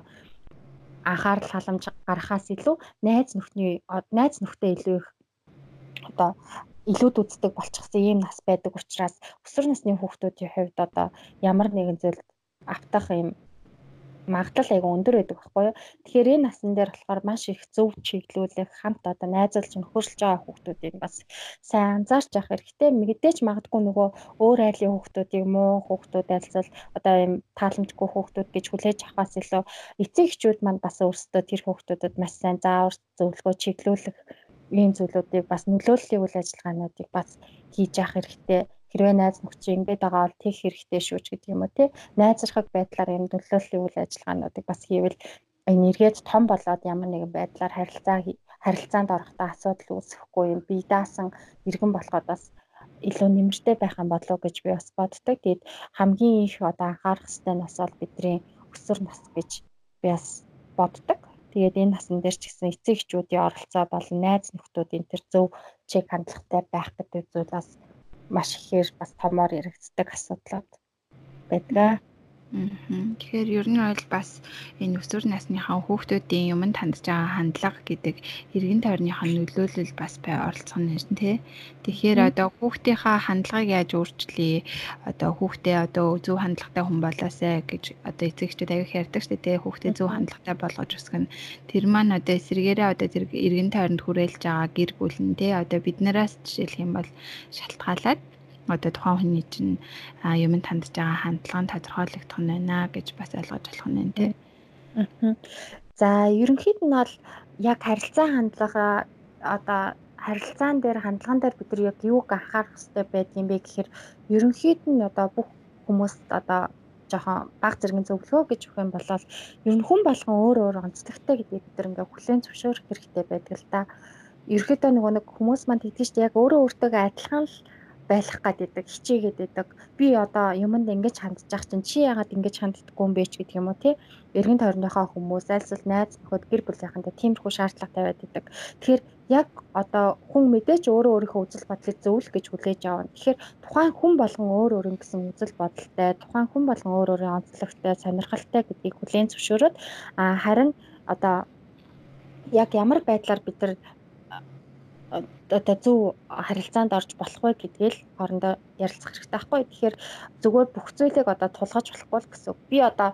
Speaker 2: анхаарал халамж гаргахаас илүү найз нөхний найз нөхдөд илүү их одоо илүүд үздэг болчихсон ийм нас байдаг учраас өсвөр насны хүүхдүүдийн хувьд одоо ямар нэгэн зүйл автах юм магадлал айгу өндөр байдаг байхгүй юу. Тэгэхээр энэ насн дээр болохоор маш их зөв чиглүүлэх, хамт одоо найзалж нөхөрлж байгаа хүүхдүүдийг бас сайн анзаарч явах хэрэгтэй. Мэдээж магадгүй нөгөө өөр айлын хүүхдүүдийг муу хүүхдүүд айлцал одоо юм тааламжгүй хүүхдүүд гэж хүлээж авахаас илүү эцэг эхчүүд манд бас өөрсдөө тэр хүүхдүүдэд маш сайн заавар зөвлөгөө чиглүүлэх ийм зүйлүүдийг бас нөлөөллийн үйл ажиллагаануудыг бас хийж явах хэрэгтэй хэрвээ найз нөхцөө ингэж байгаа бол тех хэрэгтэй шүү ч гэдэг юм уу тий найзрахаг байдлаар юм нөлөөллийн үйл ажиллагаануудыг бас хийвэл энергиэд том болоод ямар нэгэн байдлаар харилцаа харилцаанд орохдоо асуудал үүсэхгүй юм бие даасан иргэн болоход бас илүү нэмэртэй байх юм болов уу гэж би бас боддог. Тэгээд хамгийн их одоо анхаарах хэрэгтэй нас бол бидний өсвөр нас гэж би бас боддог. Тэгээд энэ насн дээр ч гэсэн эцэг эхчүүдийн оролцоо болон найз нөхдүүдийн тэр зөв чиг хандлагатай байх гэдэг зүйл бас маш ихээр бас томоор яригддаг асуудлууд байдаг.
Speaker 1: Тэгэхээр ер нь бол бас энэ өсвөр насныхаа хүүхдүүдийн юмд хандж байгаа хандлага гэдэг эргэн тойрныхаа нөлөөлөл бас бай оролцох нь тий. Тэгэхээр одоо хүүхдийнхаа хандлагыг яаж өөрчлөе? Одоо хүүхдээ одоо зөв хандлагатай хүн болоосай гэж одоо эцэгчүүд аяг ярьдаг шүү дээ. Хүүхдээ зөв хандлагатай болгож өсгөн. Тэр маань одоо эсрэгээрээ одоо тэр эргэн тойронд хүрээлж байгаа гэр бүл нь тий. Одоо биднээс жишээлх юм бол шалтгаалаад одоо тухайн хүний чинь юмд хандж байгаа хандлага нь тодорхойлогдох нь байна гэж бас ойлгож болох нь тий.
Speaker 2: За ерөнхийд нь бол яг харилцаа хандлага одоо харилцаан дээр хандлаган дээр бид нар яг юуг анхаарах хэрэгтэй байдгийг бэ гэхээр ерөнхийд нь одоо бүх хүмүүс одоо жоохон баг зэргийн зөвлөгөө гэж өгөх юм бол ер нь хүн болгон өөр өөр онцлогтой гэдгийг бид нар ингээ хүлээн зөвшөөрөх хэрэгтэй байдаг л да. Ерөнхийдөө нөгөө нэг хүмүүс манд итгэж яг өөрөө өөртөө адилхан л байх гад идэг хичээгээд идэг. Би одоо юмд ингэж хандж ах чинь чи яагаад ингэж ханддаггүй юм бэ ч гэдэг юм уу тий? Эргэн тойрныхоо хүмүүс альсвал найз нөхөд гэр бүлийнхэнтэй тиймэрхүү шаардлага тавиад идэг. Тэгэхээр яг одоо хүн мэдээч өөрөө өөрийнхөө үзэл бодлыг зөвлөх гэж хүлээж авна тэгэхээр тухайн хүн болгон өөр өөр гэсэн үзэл бодолтой тухайн хүн болгон өөр өөрийн онцлогтой сонирхолтой гэдгийг хүлээн зөвшөөрөөд а харин одоо яг ямар байдлаар бид нар одоо зөв харилцаанд орж болох вэ гэдгээл хоорондоо ярилцах хэрэгтэй байхгүй. Тэгэхээр зүгээр бүх зүйлийг одоо тулгаж болохгүй л гэсэн. Би одоо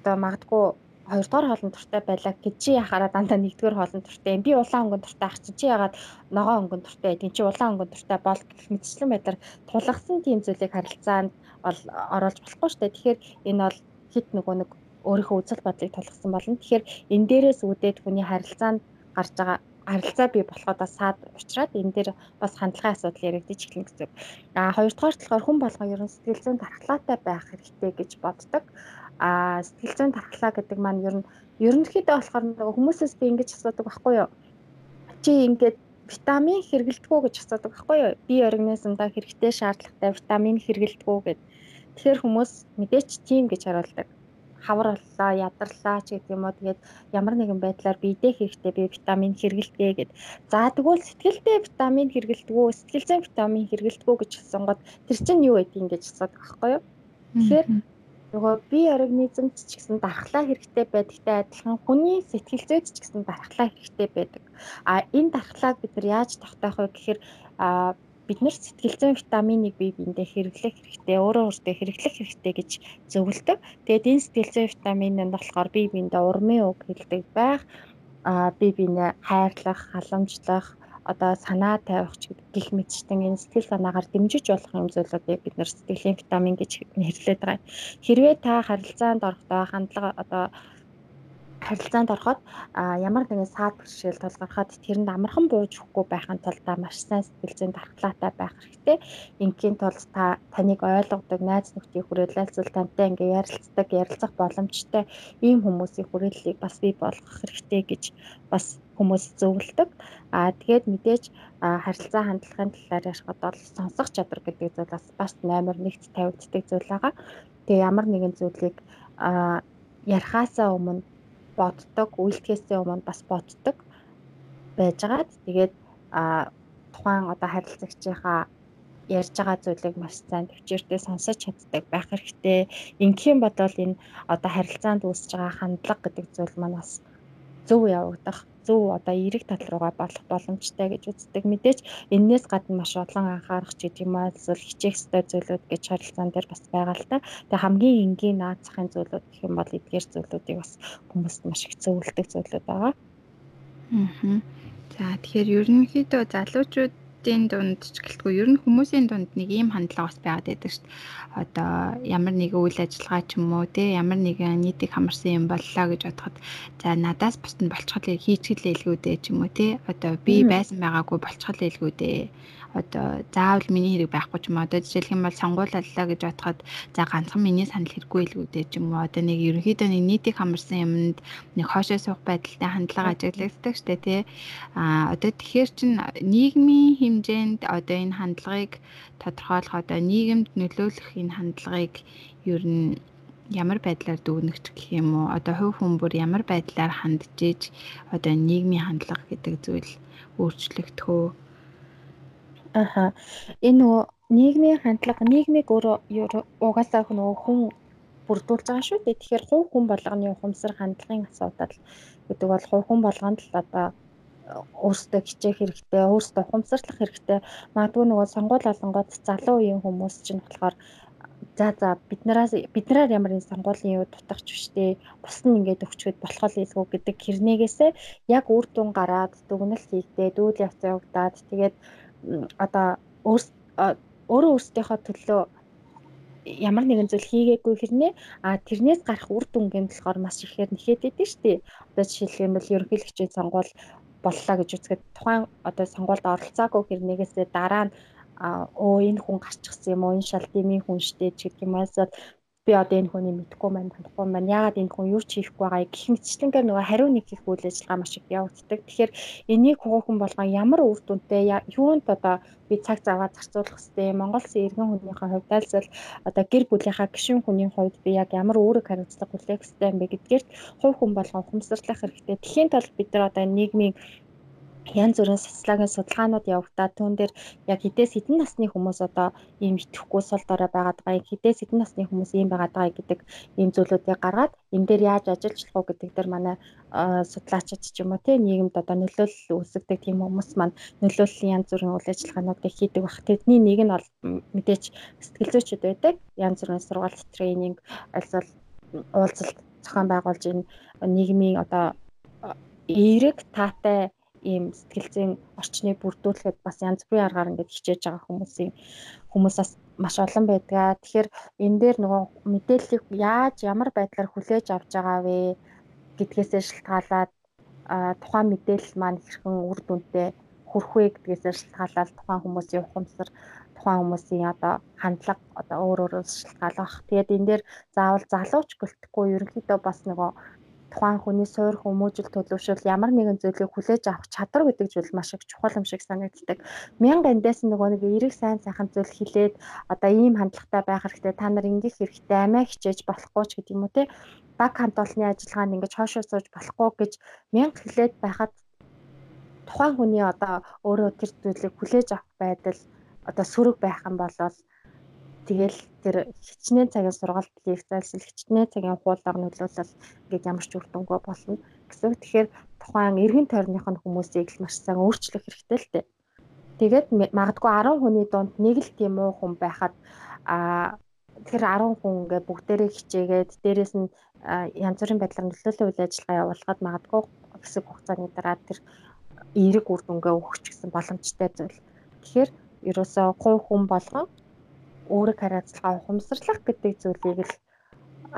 Speaker 2: одоо магадгүй хоёрдугаар хоолны туртай байлаа гэж чи яхаараа дандаа нэгдүгээр хоолны туртай юм. Би улаан өнгөн туртай ах чи чи ягаад ногоон өнгөн туртай тийм чи улаан өнгөн туртай бол гэх мэтчлэн байдлаар тулгасан тийм зүйлийг харилцаанд бол оруулж болохгүй шүү дээ. Тэгэхээр энэ бол хит нөгөө нэг өөрийнхөө үзэл бодлыг тулгсан болно. Тэгэхээр энэ дээрээс үүдээд хүний харилцаанд гарч байгаа харилцаа бий болохоо бас саад учраас энэ дээр бас хандлагын асуудал яригдчих эхэлнэ гэсэн. А хоёрдугаар талаар хүн болгоо ерөн сэтгэл зүйн дархлаатай байх хэрэгтэй гэж боддог. А сэтгэл зүйн дархлаа гэдэг маань ер нь ерөнхийдөө болохоор нөгөө хүмүүсээс би ингэж асуудаг байхгүй юу? Чи ингээд витамин хэрэглэдэг үү гэж асуудаг байхгүй юу? Бие организмда хэрэгтэй шаардлагатай витамин хэрэглэдэг үү гэд. Тэгэхээр хүмүүс мэдээч тийм гэж харуулдаг хавар боллоо, ядарлаа ч гэдэг юм уу. Тэгээд ямар нэгэн байдлаар биедээ хэрэгтэй би витамин хэрэгэлтэй гэд. За тэгвэл сэтгэлдээ витамин хэрэгэлдэг үү, сэтгэл зүйн витамин хэрэгэлдэг үү гэж хэлсэн гот тэр чинь юу байдгийг ингэж асуудаг байхгүй юу? Тэгэхээр нөгөө бие организмд ч гэсэн дархлаа хэрэгтэй байдагтай адилхан хүний сэтгэл зүйд ч гэсэн дархлаа хэрэгтэй байдаг. А энэ дархлааг бид нар яаж тогтоох вэ гэхээр а бид нар сэтгэл зүйн витаминыг бие биендээ хэрэглэх хэрэгтэй, өөрөө өөртөө хэрэглэх хэрэгтэй гэж зөвлөдөг. Тэгээд энэ сэтгэл зүйн витамин нь болохоор бие биендээ урмын үг хэлдэг байх, а бие биенээ хайрлах, халамжлах, одоо санаа тавих ч гэх мэтчтэн энэ сэтгэл санаагаар дэмжиж болох юм зүйлүүдийг бид нэр сэтгэлийн витамин гэж нэрлэдэг байгаа. Хэрвээ та харилцаанд орохдоо хандлага одоо харилцаанд ороход ямар нэгэн саад бэрхшээл тулгархад тэрэнд амархан бууж өгөхгүй байхын тулд маш сайн сэтгэл зүйн дархлаатай байх хэрэгтэй. Ингийн тулд та таныг ойлгодог найз нөхдийн хүрээлэлцэл тантай ингээ ярилцдаг, ярилцах боломжтой ийм хүмүүсийн хүрээллийг бас бий болгох хэрэгтэй гэж бас хүмүүс зөвлөдөг. Аа тэгээд мэдээж харилцаа хандлагын талаар ярихад бол сонсох чадвар гэдэг зүйл бас бас номер 1-т тавигддаг зүйл байгаа. Тэгээ ямар нэгэн зүйлийг аа ярихаасаа өмнө боддог, үйлдэхээсээ өмнө бас боддог байжгаад тэгээд а тухайн одоо харилцагчийнхаа ярьж байгаа зүйлийг маш сайн төвчээртэй сонсож чаддаг байх хэрэгтэй. Ингэхийн бодвол энэ одоо харилцаанд үүсэж байгаа хандлага гэдэг зүйл маань бас зөв явагдах зөв одоо эерэг тал руугаа болох боломжтой гэж үздэг. Мэдээж энээс гадна маш олон анхаарах ч гэдэг юм аа эсвэл хичээх ёстой зүйлүүд гэж харилцаан дээр бас байгаа л та. Тэгээ хамгийн энгийн наацхын зүйлүүд гэх юм бол эдгээр зүйлүүдийг бас хүмүүст маш их зөвлөдөг зүйлүүд байгаа.
Speaker 1: Аа. За тэгэхээр ерөнхийдөө залуучууд хүмүүсийн дунд ч гэлтгүй ер нь хүмүүсийн дунд нэг ийм хандлага бас байгаад байдаг шүү дээ. Одоо ямар нэг үйл ажиллагаа ч юм уу те ямар нэгэн нийтийг хамарсан юм боллоо гэж бодоход за надаас бусд нь болцгол хийчихлээ илгүү дээ ч юм уу те одоо би байсан байгаагүй болцгол илгүү дээ одоо заавал миний хэрэг байхгүй ч юм уу. Одоо жишээлх юм бол сонгуулаллаа гэж бодоход за ганцхан миний санал хэрэггүй л үүдээ ч юм уу. Одоо нэг ерөнхийдөө нэг нийтийг хамарсан юмд нэг хоошоо суух байдалтай хандлага ажиглагддаг штэ тий. А одоо тэгэхээр чин нийгмийн хэмжээнд одоо энэ хандлагыг тодорхойлох одоо нийгэмд нөлөөлөх энэ хандлагыг ер нь ямар байдлаар дүгнэгч гэх юм уу? Одоо хувь хүн бүр ямар байдлаар хандж иж одоо нийгмийн хандлага гэдэг зүйл өөрчлөгдөх үү
Speaker 2: Аха. Энэ нөгөө нийгмийн хандлага нийгмийг өөрөө угаасаа нөгөө хүн бүрдүүлж байгаа шүү дээ. Тэгэхээр хувь хүн болгоны ухамсар хандлагын асуудал гэдэг бол хувь хүн болгонд л одоо өөрсдөө хичээх хэрэгтэй, өөрсдөө ухамсарлах хэрэгтэй. Магадгүй нөгөө сонгуул олонгод залуу үеийн хүмүүс чинь болохоор за за биднээс биднээр ямар нэг сонгуулийн юу дутагч биштэй бус нь ингээд өгчөөд болох л илгүү гэдэг хэрнээгээсээ яг үр дүн гараад дүгнэлт хийгдээд үйл явц явагдаад тэгээд одоо өөрөө өөрсдийнхөө төлөө ямар нэгэн зүйл хийгээгүй хэрнээ а тэрнээс гарах үр дүнгийн болохоор маш ихээр нэхэд идэв шүү дээ. Одоо бол ерөнхийлөгчийн сонгуул боллоо гэж үзэхэд тухайн одоо сонгуульд оролцоогүй хэрнээгээсээ дараа нь өө энэ хүн гарчихсан юм уу энэ шал дэмий хүн штэ ч гэх юм аасаа би одоо энэ хүнийг мэдхгүй байна танихгүй байна яагаад энэ хүн юу ч хийхгүй байгаа гэх мэтчлэнгээр нөгөө хариу нэг их үйл ажиллагаа маш их явагддаг. Тэгэхээр энийг хүүхэн болгон ямар үр дүнтэй юунд одоо би цаг заваа зарцуулах хэвтэй Монгол Улсын иргэн хүнийхээ хувьд альсвал одоо гэр бүлийнхаа гишүүн хүний хувьд би яг ямар үүрэг хариуцлага хүлээх хэвтэй юм бэ гэдгээрт хувь хүн болгон ухамсарлах хэрэгтэй. Тэхийн тулд бид нар одоо нийгмийн янз бүрийн социологийн судалгаанууд явагдаад түүн дээр яг хідээс хэдэн насны хүмүүс одоо ийм итгэхгүй сул дорой байгаад байгаа, хідээс хэдэн насны хүмүүс ийм байгаад байгаа гэдэг ийм зүйлүүдийг гаргаад энэ дээр яаж ажиллах уу гэдэг дээр манай судлаачид ч юм уу тий нийгэмд одоо нөлөөлөл үүсгдэг тийм хүмүүс маань нөлөөллийн янз бүрийн үйл ажиллагаануудыг хийдэг баг. Тэдний нэг нь бол мэдээч сэтгэл зүйчүүд байдаг. Янз бүрийн сургалт тренинг альсвал уулзалт зохион байгуулж энэ нийгмийн одоо эерэг таатай ийм сэтгэлзэн орчныг бүрдүүлэхэд бас янз бүрийн аргаар ингээд хичээж байгаа хүмүүсийн хүмүүсээс маш олон байдгаа. Тэгэхээр энэ дээр нөгөө мэдээллийг яаж ямар байдлаар хүлээж авч байгаа вэ гэдгээсээ шалтгаалаад тухайн мэдээлэл маань хэрхэн үр дүнтэй хүрх вэ гэдгээсээ шалтгаалаад тухайн хүмүүсийн ухамсар тухайн хүмүүсийн одоо хандлага одоо өөр өөрөөс шалтгаалах. Тэгээд энэ дээр заавал залууч гэлтэхгүй ерөнхийдөө бас нөгөө тухайн хүний суур хүмүүжил төлөвшөл ямар нэгэн зүйлийг хүлээж авах чадвар гэдэг зүйл маш их чухал юм шиг санагддаг. Мянга эндээс нөгөө нэг эрэг сайн сайхан зүйл хилээд одоо ийм хандлагатай байх хэрэгтэй та нар ингэх хэрэгтэй амиа хичээж болохгүй ч гэдэг юм уу те баг хамт олонны ажиллагаанд ингэж хоошоо сууж болохгүй гэж мянга хилээд байхад тухайн хүний одоо өөрөө тэр зүйлийг хүлээж авах байдал одоо сөрөг байх юм бол Тэгэл тэр хичнээн цагийн сургалт лекцэлсэл хичнээн цагийн хуулаар нөлөөлөл ингээд ямар ч үр дүнгүй болно гэсэн. Тэгэхээр тухайн эргэн тойрных нь хүмүүсийг л маш сайн өөрчлөх хэрэгтэй л дээ. Тэгээд магадгүй 10 хүний дунд нэг л тийм уу хүн байхад а тэгэхээр 10 хүн ингээ бүгдээрээ хичээгээд дээрэс нь янз бүрийн байдлаар нөлөөлөл үйл ажиллагаа явуулахад магадгүй хэсэг хугацааны дараа тэр эерэг үр дүнгээ өгч гэсэн боломжтой зүйл. Тэгэхээр ерөөсөө хувь хүн болгон өөрийг хариуцлага ухамсарлах гэдэг зүйлийг л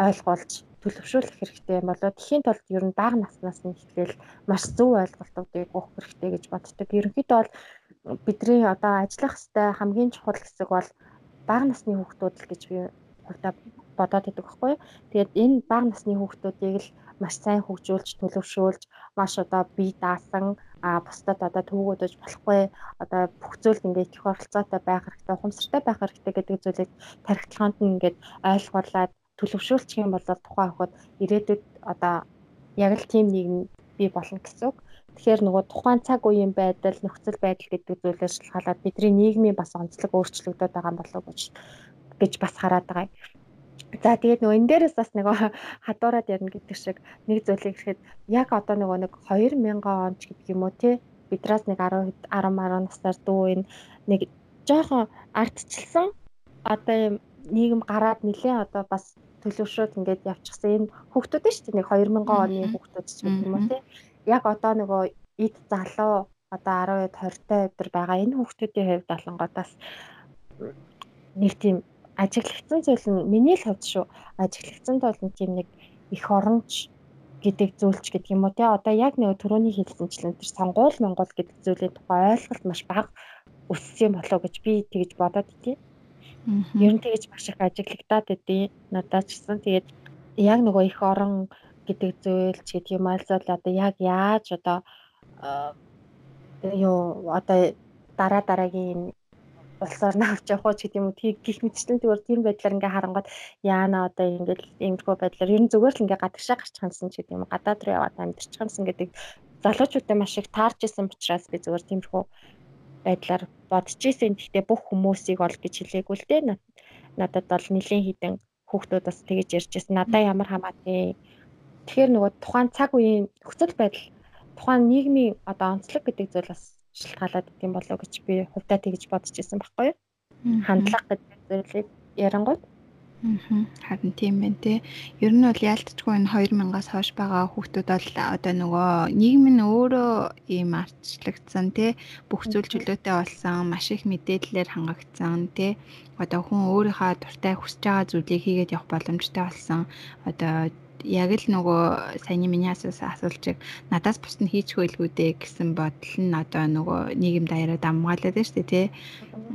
Speaker 2: ойлгуулж төлөвшүүлэх хэрэгтэй болоо тхийн тулд ер нь бага наснаас нь эхлээл маш зөв ойлголтуудыг өгөх хэрэгтэй гэж боддог. Ерөнхийдөө бол бидний одоо ажиллах хэвээр хамгийн чухал хэсэг бол бага насны хүүхдүүд л гэж би хувьдаа бодоод байдаг байхгүй. Тэгээд энэ бага насны хүүхдүүдийг л маш сайн хөгжүүлж төлөвшүүлж маш одоо бие даасан а бусдад одоо төвөгөдөж болохгүй одоо бүх зүйлд ингээд их оролцоотой байх хэрэгтэй ухамсартай байх хэрэгтэй гэдэг зүйлийг тархитлагаанд нь ингээд ойлгуулад төлөвшүүлчих юм бол тухайн хөхөд ирээдүйд одоо яг л тийм нийгэм бий болно гэсэн үг. Тэгэхээр нөгөө тухайн цаг үеийн байдал, нөхцөл байдал гэдэг зүйлээс шалтгаалаад бидний нийгмийн бас онцлог өөрчлөгдөд байгаа болов уу гэж бас хараад байгаа. За тэгээд нөгөө энэ дээрээс бас нөгөө хадуураад ярина гэдэг шиг нэг зүйлийг ихэд яг одоо нөгөө нэг 2000 он ч гэдэг юм уу те? Бидраас нэг 10 10 10 насаар дүү энэ нэг жоохон ардчилсан одоо юм нийгэм гараад нэлээ одоо бас төлөвшөөд ингээд явчихсан энэ хүүхдүүд шүү дээ нэг 2000 оны хүүхдүүд ч гэх юм уу те? Яг одоо нөгөө эд залуу одоо 10-д 20-тай өдөр байгаа энэ хүүхдүүдийн хувьд болонгоодаас нэг тийм ажиглагдсан зүйл нь миний л хувьд шүү. Ажиглагдсан бол нэг тийм нэг их оронч гэдэг зүйлч гэдэг юм уу те? Одоо яг нэг төрөний хэлсэнчлэн тэр сонгуул монгол гэдэг зүйлийн тухай ойлголт маш бага өссөн болоо гэж би тэгж бодоод тийм Ер нь тэгэж маш их ажиглагдаад байдیں۔ Надад ч гэсэн тэгээд яг нөгөө их орон гэдэг зүйл ч гэдэг юм альзал одоо яг яаж одоо юу одоо дараа дараагийн улсаар навч явах уу гэдэг юм уу тийг гих мэтчлэн тэгвэр тийм байдлаар ингээ харангууд яана одоо ингээл иймэрхүү байдлаар ер нь зүгээр л ингээ гадагшаа гарчих юмсан ч гэдэг юм гадаад руу яваад амьдарчих юмсан гэдэг залуучуудаа маш их таарч исэн учраас би зүгээр тиймэрхүү байдлаар бодож исэн. Гэхдээ бүх хүмүүсийг ол гэж хэлээгүй л дээ. Надад бол нэлийн хідэн хүүхдүүд бас тэгэж ярьжсэн. Надаа ямар хамаатай. Тэгэхээр нөгөө тухайн цаг үеийн нөхцөл байдал тухайн нийгмийн одоо онцлог гэдэг зүйл бас шалтгаалаад идэм болов гэж би хувьдаа тэгж бодож исэн байхгүй юу? Хандлага гэдэг зүйлийг ярангууд.
Speaker 1: Харин тийм байна те. Ер нь бол яалтчгүй энэ 2000-аас хойш байгаа хүүхдүүд бол одоо нөгөө нийгэм нь өөрөө ийм арчлагдсан те. Бүх зүйл чөлөөтэй болсон, маш их мэдээллээр хангагдсан те. Одоо хүн өөрийнхөө дуртай хүсэж байгаа зүйлийг хийгээд явах боломжтой болсон. Одоо яг л нөгөө саяны миний асуулчийг надаас бус нь хийчихгүй илгүү дээ гэсэн бодол нь одоо нөгөө нийгэм даяараа дамгаалаад байна шүү дээ тий.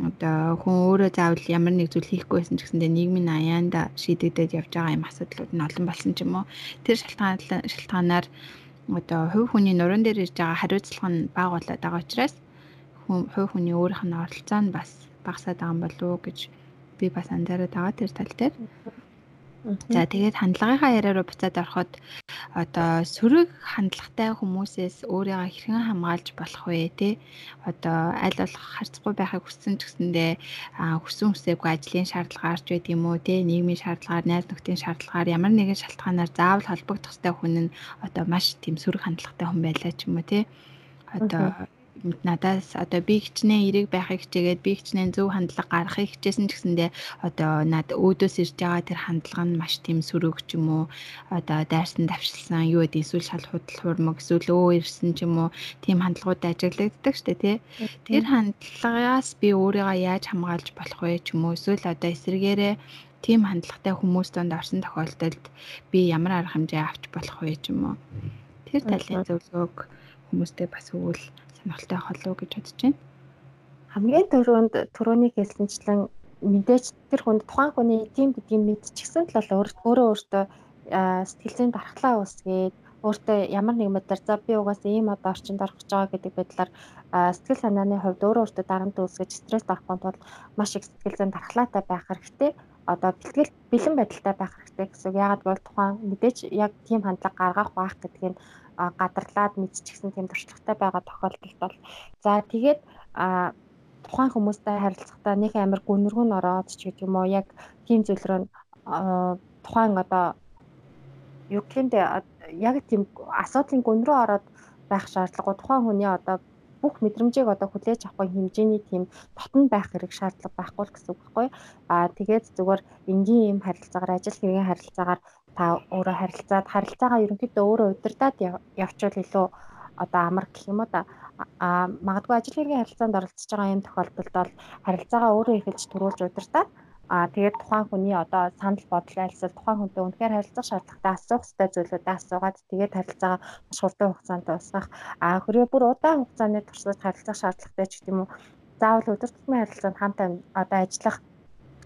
Speaker 1: Одоо хүн өөрөө заавал ямар нэг зүйл хийхгүй байсан ч гэсэндээ нийгмийн аяанда шийдэгдээд явж байгаа юм асуудлууд нь олон болсон ч юм уу. Тэр шалтгаан шалтгаанаар одоо хувь хүний нуруунд дээр ирж байгаа хариуцлага нь бага болоод байгаа учраас хувь хүний өөрийнх нь оролцоо нь бас багасаад байгаа юм болов уу гэж би бас анзаараад байгаа тэр тал дээр. За тэгээд хандлагынхаа яриа руу буцаад ороход одоо сөрөг хандлагатай хүмүүсээс өөрийгөө хэрхэн хамгаалж болох вэ те? Одоо аль болох харцгүй байхыг хүссэн ч гэсэндээ хүссэн хүсээгүй ажлын шаардлагаар ч байд юм уу те? Нийгмийн шаардлагаар найз нөхдийн шаардлагаар ямар нэгэн шалтгаанаар заавал холбогдох хэрэгтэй хүн нь одоо маш тийм сөрөг хандлагатай хүн байлаа ч юм уу те? Одоо надаас одоо би хичнээн эрэг байхыг хичээгээд би хичнээн зөв хандлага гаргахыг хичээсэн ч гэсэндээ одоо над өөдөөс ирж байгаа тэр хандлага нь маш тийм сөрөг ч юм уу? Одоо дайрсан давшилсан юу гэдэг эсвэл шал худал хурмаг эсвэл өө ирсэн ч юм уу? Тийм хандлагууд ажиглагддаг дээ тий. Тэр хандлагаас би өөрийгөө яаж хамгаалж болох вэ ч юм уу? Эсвэл одоо эсрэгээрээ тийм хандлагатай хүмүүс донд орсон тохиолдолд би ямар арга хэмжээ авч болох вэ ч юм уу. Тэр талын зөвлөгөөг хүмүүстэй бас өгвөл сонирхолтой холоо гэж бодож байна.
Speaker 2: Хамгийн түрүүнд түрүүний хэлсэнчлэн мэдээж тэр хүнд тухайн хүний тийм гэдгийг мэдчихсэн л бол өөрөө өөртөө сэтгэлзэн дархлаа үүсгээд өөртөө ямар нэг мэдрэр за би угаасаа ийм одоо орчинд орох гэж байгаа гэдэг байдлаар сэтгэл санааны хувьд өөрөө өөртөө дарамт үүсгэж стресс орохгүй тул маш их сэтгэлзэн дархлаатай байх хэрэгтэй одоо бэлтгэл бэлэн байдалтай байх хэрэгтэй гэсэн. Яагаад бол тухайн мэдээж яг тийм хандлага гаргах байх гэдгийг гадарлаад мэдчихсэн тийм туршлагатай байгаа тохиолдолд бол за тэгээд тухайн хүмүүстэй харилцахдаа нэг амар гүнргүү н ороод ч гэдэг юм уу яг тийм зүйлрөө тухайн одоо юу гэхэнтэй яг тийм асуудлын гүн рүү ороод байх шаардлагагүй тухайн хүний одоо бүх мэдрэмжийг одоо хүлээж авах хэмжээний тийм дотн байх хэрэг шаардлага байхгүй л гэсэн үг байхгүй. Аа тэгээд зүгээр энгийн юм харилцаагаар ажил хэргийн харилцаагаар та өөрөө харилцаад харилцаагаа ерөнхийдөө өөрөө удирдаад явчвал илүү одоо амар гэх юм уу да а магадгүй ажил хэргийн харилцаанд оролцож байгаа юм тохиолдолд бол харилцаагаа өөрөө эхэлж төрүүлж удирдаад А тэгээд тухайн хүний одоо санал бодол айлсэл тухайн хүнтэй үнэхээр харилцах шаардлагатай асуух хэрэгтэй зүйлүүдээ асуугаад тэгээд харилцаагаа маш хурдан хугацаанд дуусгах. А хөрөө бүр удаан хугацааны туршид харилцах шаардлагатай ч гэдэг юм уу. Заавал өдөр тутмын харилцаанд хамтаа одоо ажиллах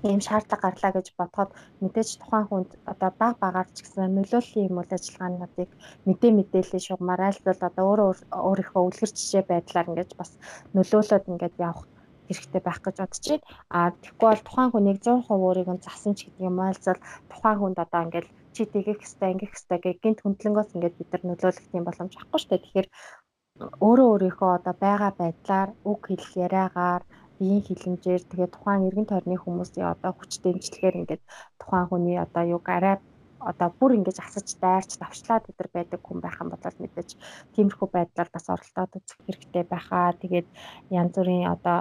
Speaker 2: ийм шаардлага гарлаа гэж бодоход мэдээж тухайн хүнд одоо баг багаар ч гэсэн нөлөөллийн юм үйл ажиллагаануудыг мэдээ мэдээлэл шугамаар айлтвал одоо өөрөө өөрийнхөө үлгэр жишээ байдлаар ингэж бас нөлөөлөд ингэж явах хэрэгтэй байх гэж бодож байна. А тэгэхгүй бол тухайн хүнийг 100% өөрийг нь засан ч гэдэг юм айлзал тухайн хүнд одоо ингээл чи тэгэх хэвээр ингэх хэвээр гэх гинт хөндлөнгөөс ингээд бид нар нөлөөлөх тийм боломж авахгүй шүү дээ. Тэгэхээр өөрөө өөрийнхөө одоо байгаа байдлаар үг хэлэх яриагаар биеийн хилэмжээр тэгээ тухайн эргэн тойрны хүмүүсийн одоо хүч дэмжлэгээр ингээд тухайн хүний одоо юг арай одоо бүр ингэж асаж дайрч давчлаад өдр байдаг хүн байх юм бол мэдээж тиймэрхүү байдлаар бас оролдоод үзэх хэрэгтэй байхаа. Тэгээд янз бүрийн одоо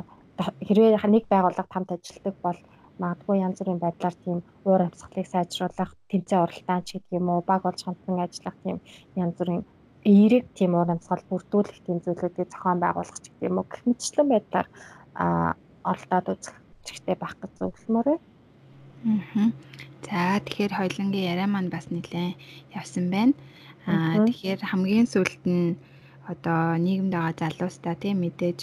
Speaker 2: хэрвээ нэг байгууллага хамт ажилладаг бол магадгүй янз бүрийн байдлаар тийм уур амьсгалыг сайжруулах, тэмцээн оролтаан ч гэдэг юм уу, баг болж хамтран ажиллах тийм янз бүрийн эерэг тийм уур амьсгал бүрдүүлэх тийм зүйлүүдийг зохион байгуулах гэдэг юм уу гэх мэтчлэн байдлаар оролдоод үзэх хэрэгтэй байх гэж зөвлөмөр байна.
Speaker 1: Аа. За тэгэхээр хоёлынгийн яриа маань бас нэлээд явсан байна. Аа тэгэхээр хамгийн сүүлд нь одоо нийгэмд байгаа залуустаа тийм мэдээж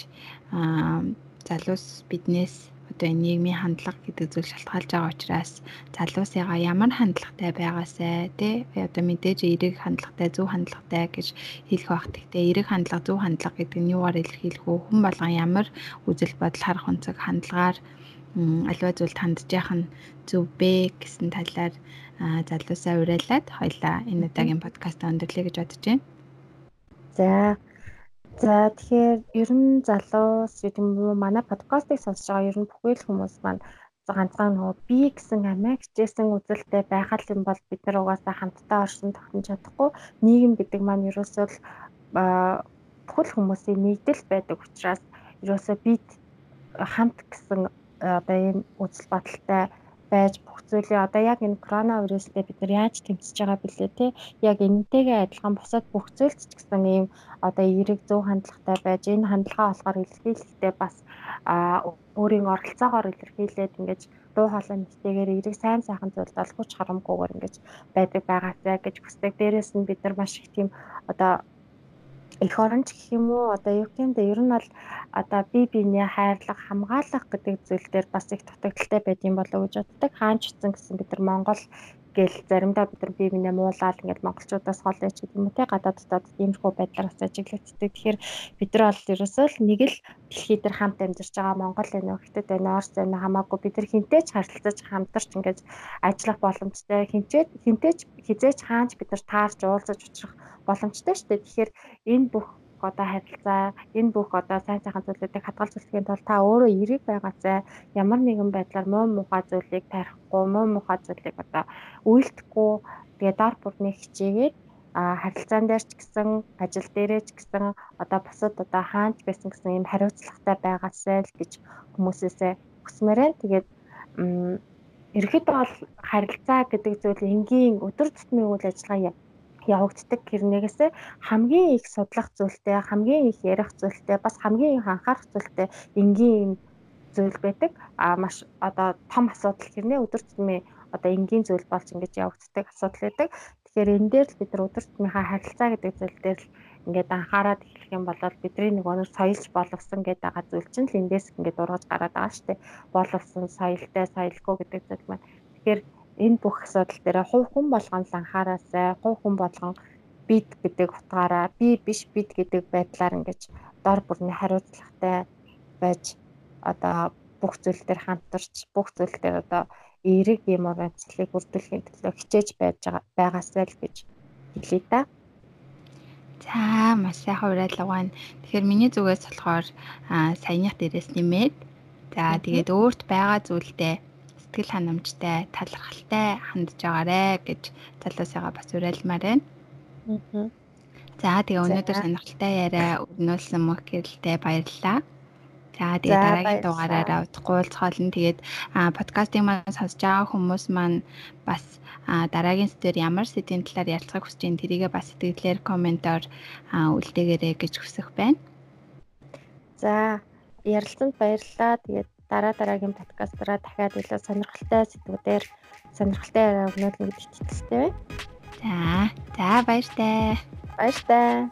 Speaker 1: аа залуус биднээс одоо энэ нийгмийн хандлага гэдэг зүйл шалтгаалж байгаа учраас залуусыгаа ямар хандлагатай байгаасай тий одоо мэдээж эерэг хандлагатай зөв хандлагатай гэж хэлэх байх. Гэхдээ эерэг хандлага зөв хандлага гэдэг нь юугаар илэрхийлэх вэ? Хүн болгон ямар үзэл бодол харах өнцөг хандлагаар альва зүйлд хандж яах нь зөв бэ гэсэн талаар залуусаа уриалаад хоёлаа энэ удаагийн подкаст өндөрлөе гэж бодож байна.
Speaker 2: За За тэгэхээр ер нь залуус гэдэг юм уу манай подкастыг сонсож байгаа ер нь бүхэл хүмүүс маань ганцхан нөгөө би гэсэн амиа хичээсэн үзэлтэй байхад юм бол бид нар угаасаа хамтдаа оршин тогтнож чадахгүй. Нийгэм гэдэг маань ерөөсөө бүхэл хүмүүсийн нэгдэл байдаг учраас ерөөсөө бид хамт гэсэн одоо ийм үзэл бодолтой байж бүх зүйлээ. Одоо яг энэ коронавирустэй бид нар яаж тэмцэж байгаа бэлээ те? Яг энэтэйгээ адилхан бусад бүх зүйлс ч гэсэн ийм одоо эерэг зөв хандлагатай байж энэ хандлагаа болохоор илэрхийлэхдээ бас өөрийн оролцоогоор илэрхийлээд ингэж дуу хоолой нэгтэйгээр эерэг сайн сайхан зүйлд олгож харамгүйгээр ингэж байдаг байгаасай гэж хүсдэг. Дээрээс нь бид нар маш их тийм одоо эх оронч гэх юм уу одоо юу гэмдэ ер нь бол одоо бие биенээ хайрлах хамгаалах гэдэг зүйл дээр бас их дутагдaltaй байд юм болов уу гэж боддог. Хаанч утсан гэсэн бид нар Монгол гэл заримдаа бид нар бие биенээ муулаад ингээд монголчуудаас хол яч гэдэг юм уу те гадааддад иймэрхүү байдлаар бас ажиглагддаг. Тэгэхээр бид нар бол ерөөсөө л нэг л дэлхий дээр хамт амьдарч байгаа Монгол энэ хятад энэ Орос энэ хамаагүй бид нар хинтээч харилцаж хамтарч ингээд ажиллах боломжтой хинчээд хинтээч хизээч хаанч бид нар таарч уулзаж учрах боломжтой шүү дээ. Тэгэхээр энэ бүх одоо харилцаа энэ бүх одоо сайн сайхан зүйлүүдийг хадгалж үлдэхийн тулд та өөрөө эрэг байгаасай ямар нэгэн байдлаар муу мухай зүйлийг тарихгүй муу мухай зүйлийг одоо үйлдэхгүй тэгээ дор бүрний хичээгээд а харилцаан дээр ч гэсэн ажил дээрээ ч гэсэн одоо бусад одоо хаанч байсан гэсэн юм хариуцлагатай байгаасай л гэж хүмүүсээсээ хүсмээр байна. Тэгээд ерөөхдөө бол харилцаа гэдэг зүйл энгийн өдөр тутмын үйл ажиллагаа явагддаг гэрнээс хамгийн их судлах зүйлтэй, хамгийн их ярих зүйлтэй, бас хамгийн их анхаарах зүйлтэй энгийн зүйл байдаг. А маш одоо том асуудал гэрнээ өдөр тутмын одоо энгийн зүйл болж ингэж явагддаг асуудал байдаг. Тэгэхээр энэ дээр л бид нар өдөр тутмынхаа харилцаа гэдэг зүйл дээр л ингээд анхаарал эхлэх юм бол бидний нэг өнөр соёлж боловсон гэдэг байгаа зүйл чинь л эндээс ингээд ургаж гараад байгаа шүү дээ. Боловсон соёлтой, соёлгүй гэдэг зүйл маань. Тэгэхээр энэ бүх асуудал дээр хувь хүн болгон л анхаараасай хувь хүн болгон бид гэдэг утгаараа би биш бид гэдэг байдлаар ингэж дор бүрний хариуцлагатай байж одоо бүх зүйл дээр хамтарч бүх зүйл дээр одоо эерэг юм организацыг бүрдүүлэхийн төлөө хичээж байж байгаа байгаасай л гэж хэлье та.
Speaker 1: За маш сайхан уриалга байна. Тэгэхээр миний зүгээс болохоор саяных дээрээс нэмээд за тэгээд өөрт байгаа зүйлдээ сэтгэл ханамжтай, талархалтай хандж байгаарэ гэж залуусайгаа бас уриалмаар байна. Аа. За тэгээ өнөөдөр сонирхолтой яриа өрнүүлсэн мөх гэрэлтэй баярлалаа. За тэгээ дараагийн дугаараараа уулзахолно. Тэгээд подкастыг маань сонсож байгаа хүмүүс маань бас дараагийн сэдвэр ямар сэдвийн талаар ярилцахыг хүсэж байна тэрийгээ бас сэтгэлээр комментоор үлдээгээрэй гэж хүсэх байна.
Speaker 2: За ярилцсанд баярлалаа. Тэгээд дараа дараагийн подкастаараа дахиад илүү сонирхолтой сэдвүүдээр сонирхолтой яриа өгнөл гэж итгэлтэй байна.
Speaker 1: За, за баяртай.
Speaker 2: Баяртай.